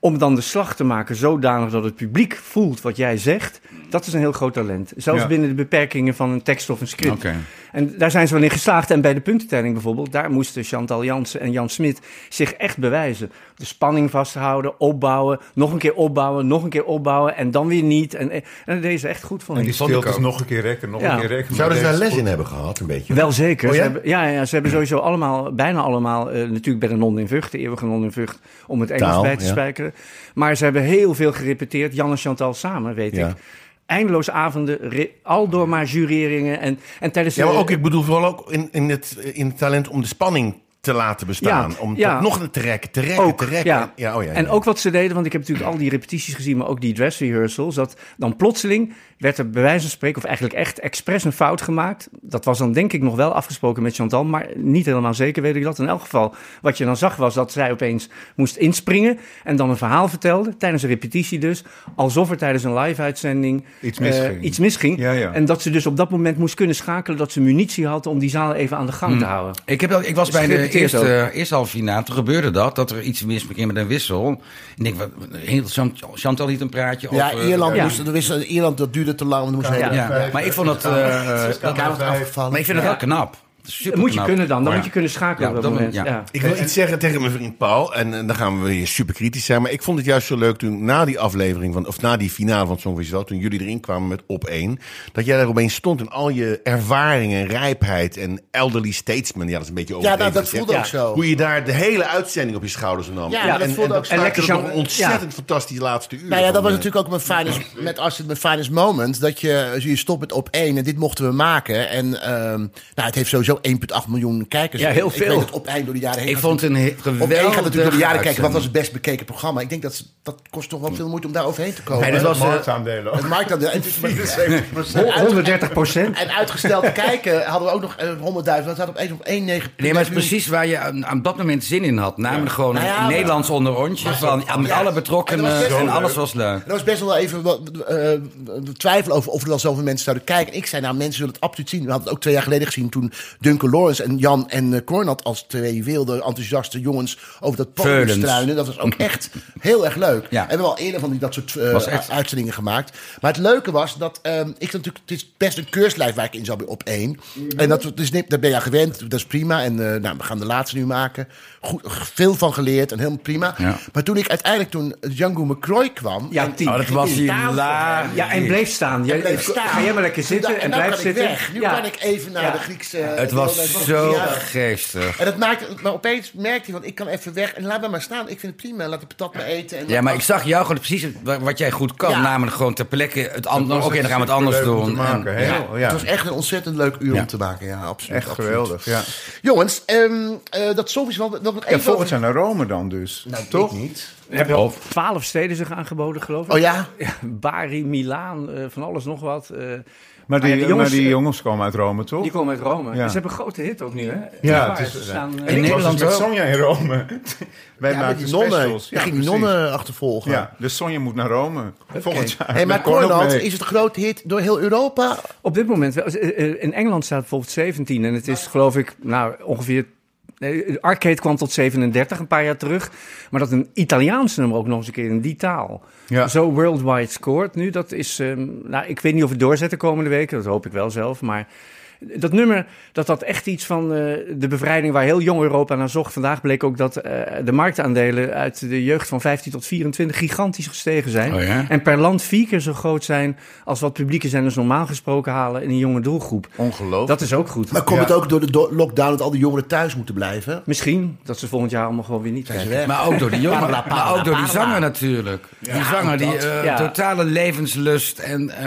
om dan de slag te maken zodanig dat het publiek voelt wat jij zegt, dat is een heel groot talent. Zelfs Ja. binnen de beperkingen van een tekst of een script. En daar zijn ze wel in geslaagd. En bij de puntentelling bijvoorbeeld, daar moesten Chantal Jansen en Jan Smit zich echt bewijzen. De spanning vasthouden, opbouwen, nog een keer opbouwen, nog een keer opbouwen en dan weer niet. En, en dat ze echt goed van En die stiltes nog een keer rekken, nog Ja. een keer rekken. Zouden ze daar les in hebben gehad, een beetje? Wel zeker. Oh ze ja? hebben, ja, ja, ze hebben sowieso allemaal, bijna allemaal, eh, natuurlijk bij de non in Vught, de eeuwige non in Vught, om het Engels Taal, bij te ja. spijkeren. Maar ze hebben heel veel gerepeteerd, Jan en Chantal samen, weet Ja. ik. Eindeloos avonden, al door maar jureringen. En, en tijdens Ja, maar ook, ik bedoel vooral ook in, in, het, in het talent om de spanning te laten bestaan. Ja, om ja. dat nog te rekken, te rekken, Ook, te rekken. ja. oh ja, En ja. ook wat ze deden, want ik heb natuurlijk al die repetities gezien, maar ook die dress rehearsals. Dat dan plotseling werd er bij wijze van spreken, of eigenlijk echt expres een fout gemaakt. Dat was dan denk ik nog wel afgesproken met Chantal, maar niet helemaal zeker weet ik dat. In elk geval, wat je dan zag was dat zij opeens moest inspringen en dan een verhaal vertelde, tijdens een repetitie dus. Alsof er tijdens een live-uitzending Iets misging. iets misging. Ja, ja. En dat ze dus op dat moment moest kunnen schakelen, dat ze munitie had om die zaal even aan de gang te houden. Ik, heb, ik was bij de gerepeteerd eerste, ook. eerste halve finale. Toen gebeurde dat, dat er iets misging met een wissel. Ik denk, wat, heel, Chant- Chantal liet een praatje Ja, over... Ierland, ja. moest, er wist- Ierland dat duurde te lang. want moest Ja, ja. maar ik vond dat... eh, Zes dat afgevallen. maar ik vind het Ja. wel knap. Super moet je knap. kunnen dan, dan Ja. moet je kunnen schakelen Ja, op dat dan- moment. ja. Ja. Ik wil iets zeggen tegen mijn vriend Paul. En, dan gaan we weer super kritisch zijn. Maar ik vond het juist zo leuk toen na die aflevering van, of na die finale van het Songfestival, toen jullie erin kwamen met op één, dat jij daar opeens stond en al je ervaring en rijpheid en elderly statesman. Ja, dat is een beetje Ja, overdreven. nou, dat voelde ook zo. Hoe je daar de hele uitzending op je schouders nam. Ja, dat voelde en ook zo. En lekker nog een ontzettend fantastisch laatste uur. Nou ja, dat was natuurlijk ook mijn finest, met Astrid mijn finest moment. Dat je, je stopt met op één en dit mochten we maken. En ehm, nou, het heeft sowieso 1,8 miljoen kijkers. Ja, heel Ik veel. weet het op één door de jaren heen. Ik vond het een he- Op één gaat natuurlijk door de jaren kijken. Wat was het best bekeken programma? Ik denk dat dat kost toch wel veel moeite om daar overheen te komen. Nee, dat was, eh, Marktaandelen. Het marktaandeel. En het is maar 74 130 procent. En uitgesteld te kijken hadden we ook nog eh, 100.000. Dat had op 1 op 1,9. Nee, maar het is precies waar je aan, aan dat moment zin in had. Namelijk gewoon Nou ja, een maar- Nederlands onderrondje van ja, met Ja. alle En betrokkenen en wel alles was leuk. Er was best wel even wat eh, twijfel over of er wel zoveel mensen zouden kijken. En ik zei, nou, mensen zullen het absoluut zien. We hadden het ook twee jaar geleden gezien toen Duncan Lawrence en Jan en uh, Cornat als twee wilde, enthousiaste jongens over dat podium struinen. Dat was ook echt heel erg leuk. Ja. En we hebben al eerder van die, dat soort eh, echt- uitzendingen gemaakt. Maar het leuke was dat ehm, ik natuurlijk, het is best een keurslijf waar ik in zat op één. En dat, niet- daar ben je aan gewend, dat is prima. En eh, nou, we gaan de laatste nu maken. Goed, veel van geleerd en helemaal prima. Ja. Maar toen ik uiteindelijk, toen Django McCroy kwam... Ja, en- tien. Oh, dat was. Ja, en bleef staan. Jij, bleef staan. Ga jij maar lekker zitten En blijf zitten. weg. Nu Ja. kan ik even naar Ja. de Griekse... Het was zo Ja. geestig. En dat maakte, maar opeens merkte hij, want ik kan even weg en laat me maar staan. Ik vind het prima, laat de patat maar eten. En Ja, maar ik zag jou gewoon precies wat jij goed kan. Ja. Namelijk gewoon ter plekke het andere. was Oké, dan gaan we het anders doen. te En- maken, ja. Ja, ja. Het was echt een ontzettend leuk uur Ja. om te maken. Ja, absoluut. Echt absoluut. geweldig, ja. Jongens, ehm, eh, dat Songfestival... Nog nog Ja, even volgend over- jaar naar Rome dan dus. Nou, Toch? ik niet. We hebben al twaalf steden zich aangeboden, geloof ik. Oh ja? Bari, Milaan, eh, van alles nog wat. eh. Maar die, ja, die jongens, maar die eh, jongens komen uit Rome, toch? die komen uit Rome. Ja. Ze hebben een grote hit ook nu, hè? Ja, het is- ze staan, eh, In was dus Nederland met ook. Sonja in Rome. Wij maken die nonnen. ging die precies. nonnen achtervolgen. Ja, dus Sonja moet naar Rome. Volgend jaar. Hey, maar Met Cor ook Cornald, mee. is het een grote hit door heel Europa? Op dit moment, wel. Eh, eh, in Engeland staat bijvoorbeeld 17 en het is geloof ik nou, ongeveer... Arcade kwam tot 37 een paar jaar terug. Maar dat een Italiaans nummer ook nog eens een keer in die taal. Ja. Zo worldwide scoort nu, dat is... ehm, nou, ik weet niet of het doorzet de komende weken, dat hoop ik wel zelf. Maar dat nummer, dat had echt iets van eh, de bevrijding waar heel jong Europa naar zocht. Vandaag bleek ook dat eh, de marktaandelen uit de jeugd van 15 tot 24 gigantisch gestegen zijn. Oh ja? En per land vier keer zo groot zijn als wat publieke zenders normaal gesproken halen in een jonge doelgroep. Ongelooflijk. Dat is ook goed. Maar komt het ook door de do- lockdown dat al die jongeren thuis moeten blijven? Misschien dat ze volgend jaar allemaal gewoon weer niet Zijn? Maar ook door die jongen, Parla, parla, maar ook door die zanger natuurlijk. die zanger, die eh, Ja. totale levenslust en eh,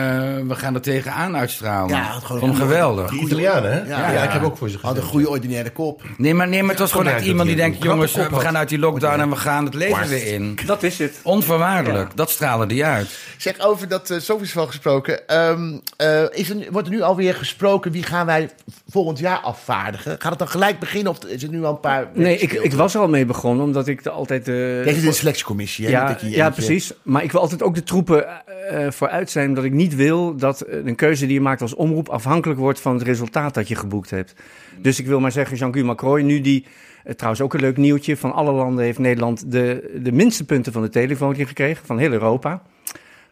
we gaan er tegenaan uitstralen. Ja, gewoon een- geweldig. Die Italianen, hè? Ja. Ja, ik heb ook voor ze Had een goede ordinaire kop. Nee, maar, nee, maar het was gewoon echt dat iemand die denkt... jongens, we gaan uit die lockdown en we gaan het leven weer in. Dat is het. Onvoorwaardelijk, dat straalde die uit. Zeg, over dat uh, Songfestival gesproken. ehm, eh, is er, wordt er nu alweer gesproken wie gaan wij volgend jaar afvaardigen? Gaat het dan gelijk beginnen of is het nu al een paar... Nee, ik, ik was er al mee begonnen, omdat ik de altijd... eh, Deze is de selectiecommissie, hè? Ja, dat precies. Maar ik wil altijd ook de troepen eh, vooruit zijn dat ik niet wil dat eh, een keuze die je maakt als omroep afhankelijk wordt van het resultaat dat je geboekt hebt. Dus ik wil maar zeggen, Jean-Guy Macroy, nu die, eh, trouwens ook een leuk nieuwtje, van alle landen heeft Nederland de, de minste punten van de telefonie gekregen, van heel Europa.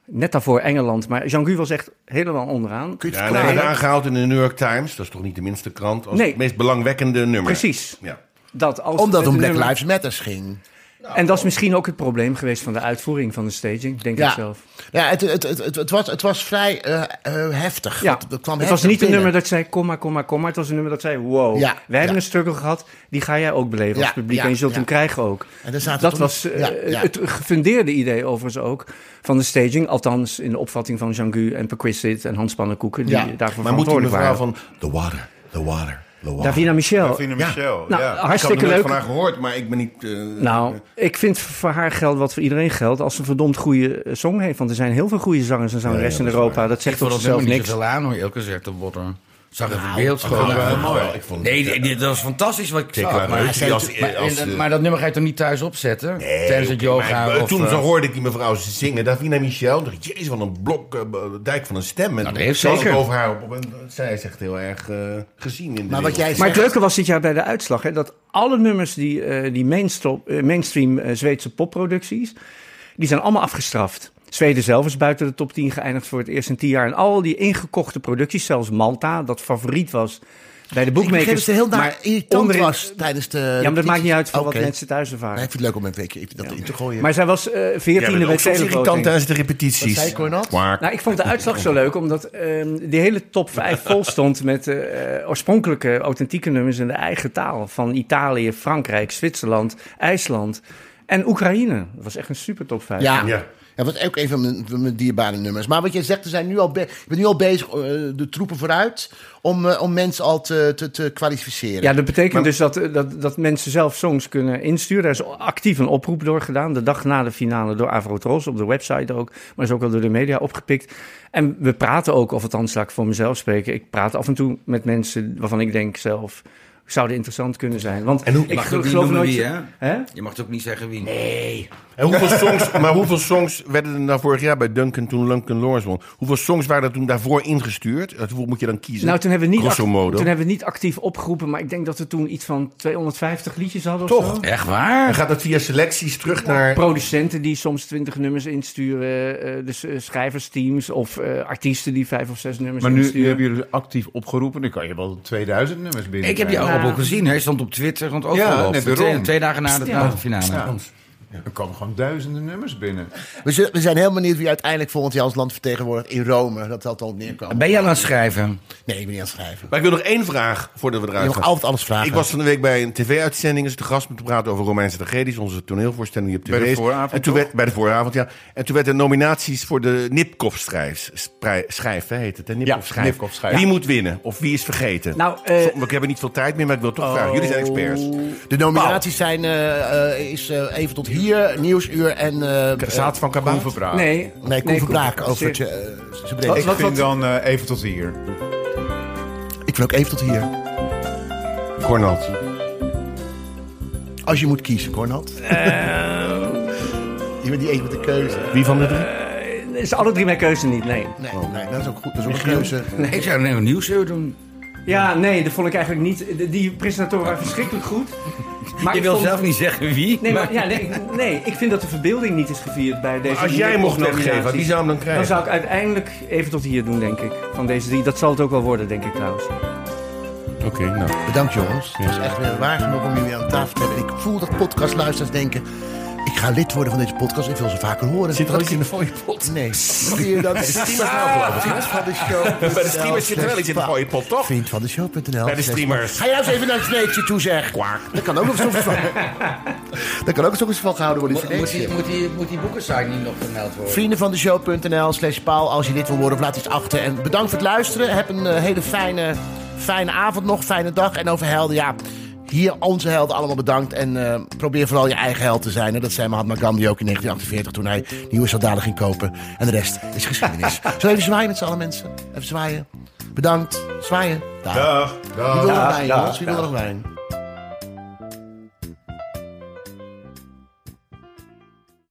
Net daarvoor Engeland, maar Jean-Guy was echt helemaal onderaan. Kun je het Ja, hij aangehaald in de New York Times. Dat is toch niet de minste krant. Als Nee. het meest belangwekkende nummer. Precies. Ja. Dat als Omdat het om Black nummer- Lives Matters ging. En dat is misschien ook het probleem geweest van de uitvoering van de staging, denk ik zelf. ja het, het, het, het, het was, het was vrij eh, eh, heftig. Ja, Het, het kwam het was niet een nummer dat zei kom maar, kom maar, kom maar. Het was een nummer dat zei wow. Ja, Wij hebben een struggle gehad, die ga jij ook beleven als publiek. ja, en je zult ja. hem krijgen ook. En daar Dat was eh, ja, ja. het gefundeerde idee overigens ook van de staging. Althans in de opvatting van Jean-Gu en Perquisite en Hans Pannenkoeken. Die Ja, daarvoor Maar moet die mevrouw waren. van The Water, The Water, Water. Davina Michel. Davina Michel, Nou, ja. ik hartstikke heb er nooit leuk. van haar gehoord, maar ik ben niet... eh, Nou, ik vind voor haar geldt wat voor iedereen geldt als ze een verdomd goede eh, song heeft. Want er zijn heel veel goede zangers en zangeressen Ja, ja, in Europa. Dat zegt Ik toch zelf niks. zoveel aan hoor, eerlijk gezegd, de Water. Zag er Nou, beeldschoon mooi. Ik vond Nee, dat was fantastisch wat ik zag. Maar, als- maar, eh, dat nummer ga je toch niet thuis opzetten? Nee, Tijdens het yoga? maar, eh, of, toen eh, zo hoorde ik die mevrouw zingen, Davina Michel. dacht jezus, wat een blok, eh, dijk van een stem. En Nou, dat heeft zeker. ik over haar op. En zij is echt heel erg eh, gezien in de Maar wat jij Maar het leuke was dit jaar bij de uitslag, hè, dat alle nummers die, eh, die mainstream, eh, mainstream eh, Zweedse popproducties, die zijn allemaal afgestraft. Zweden zelf is buiten de top 10 geëindigd voor het eerst in 10 jaar. En al die ingekochte producties, zelfs Malta, dat favoriet was bij de Ik boekmakers. dat ze heel daar irritant onderin- was tijdens de... Ja, maar dat maakt niet uit voor wat mensen thuis ervaren. Nee, ik vind het leuk om een weekje dat in te gooien. Maar zij was eh veertiende bent bij ook soms irritant televoting. tijdens de repetities. Wat zei Cornat? Kwaak. Nou, ik vond de uitslag zo leuk, omdat ehm die hele top 5 vol stond met eh, oorspronkelijke, authentieke nummers in de eigen taal. Van Italië, Frankrijk, Zwitserland, IJsland en Oekraïne. Dat was echt een super top 5. Ja. Ja. Ja, wat ook een van mijn, mijn dierbare nummers. Maar wat jij zegt, er zijn nu al be- je bent nu al bezig, eh, de troepen vooruit, om, eh, om mensen al te, te, te kwalificeren. Ja, dat betekent Maar- dus dat, eh, dat, dat mensen zelf songs kunnen insturen. Daar is actief een oproep door gedaan. De dag na de finale door Avrotros, op de website ook. Maar is ook al door de media opgepikt. En we praten ook, of althans laat ik voor mezelf spreken. Ik praat af en toe met mensen waarvan ik denk zelf... zouden interessant kunnen zijn. Want En hoe- Je ik mag geloof noemen nooit... wie, hè? Hè? Je mag het ook niet zeggen wie. En hoeveel songs, maar hoeveel songs werden er nou vorig jaar bij Duncan toen Duncan Lawrence won? Hoeveel songs waren er toen daarvoor ingestuurd? Hoeveel moet je dan kiezen? Nou, toen hebben, we niet Grosso act- modo. toen hebben we niet actief opgeroepen, maar ik denk dat we toen iets van 250 liedjes hadden of Toch? zo. Echt En waar? gaat dat via selecties terug naar... Producenten die soms 20 nummers insturen, eh, dus eh, schrijversteams of eh, artiesten die vijf of zes nummers Maar nu, nu insturen. hebben jullie actief opgeroepen. Dan kan je wel 2000 nummers binnen. Ik heb die al ook gezien. Hij stond op Twitter, stond overal Ja, op. net Twee, dagen na de, Ja. na de finale. Ja. Er komen gewoon duizenden nummers binnen. We, zullen- we zijn heel benieuwd wie uiteindelijk volgend jaar ons land vertegenwoordigt in Rome. Dat zal het al neerkomen. Ben je al aan het schrijven? Nee, ik ben niet aan het schrijven. Maar ik wil nog één vraag voordat we Je eruit mag gaan. altijd alles vragen. Ik was van de week bij een tv-uitzending, is de gast met te praten over Romeinse tragedies, onze toneelvoorstelling die op tv Bij de is. vooravond, En toen toch? werd, bij de vooravond, ja. En toen werden nominaties voor de Nipkoff-schijf, sprij- schijf, hè, heet het, hè? Nipkoff-schijf. Nipkoff-schijf. Wie moet winnen? Of wie is vergeten? Nou, eh, Zo- we hebben niet veel tijd meer, maar ik wil toch vragen. Jullie zijn experts. De nominaties zijn eh, eh, is, eh, even tot hier, Nieuwsuur en... eh Zaad van Kabaat? Koen Verbraak. nee, nee, Koen Verbraak Koen- over het, eh, Wat- Ik breed. vind dan eh, even tot hier. Ik vind ook even tot hier. Cornald. Als je moet kiezen, Cornat. je bent die één met de keuze. Wie van de drie? Is alle drie mijn keuze niet, nee. Nee, nee, dat is ook goed. Dat is ook een keuze. Nee, ik zou een nieuwsuur doen. Ja, nee, dat vond ik eigenlijk niet. Die presentatoren waren verschrikkelijk goed. Maar Je ik wil vond- zelf niet zeggen wie. Nee, maar, ja, nee, nee, ik vind dat de verbeelding niet is gevierd bij deze Als jij mocht nog geven, wie zou hem dan Dan krijgen? zou ik uiteindelijk even tot hier doen, denk ik. Van deze drie. Dat zal het ook wel worden, denk ik trouwens. Oké, nou. Bedankt jongens. Het was echt weer waar genoeg om jullie aan tafel te hebben. En ik voel dat podcastluisteraars denken... Ik ga lid worden van deze podcast. Ik wil ze vaker horen. Zit er ook in de fooiepot? Nee. Zie je dat? Bij de streamers van de show. Bij de streamers zit er wel iets in de fooiepot, toch? Vriend van de show.nl. Bij de streamers. Ga jij eens even naar het sneetje toe, zeg. Dat kan ook nog eens van. Dat kan ook nog eens van gehouden worden. Moet die, moet die, moet die boekensite niet nog vermeld worden? Vrienden van de show.nl slash paal als je dit wil worden of laat iets achter. En bedankt voor het luisteren. Heb een eh, hele fijne, fijne avond nog, fijne dag. En over helden, ja, hier onze helden allemaal bedankt. En eh, probeer vooral je eigen held te zijn. hè. Dat zei Mahatma Gandhi ook in 1948 toen hij nieuwe soldaten ging kopen. En de rest is geschiedenis. Zullen we even zwaaien met z'n allen mensen? Even zwaaien. Bedankt. Zwaaien. Dag. Dag. Wie wil er nog Dag. wijn, Dag. jongens? Wie wil er Dag. nog wijn?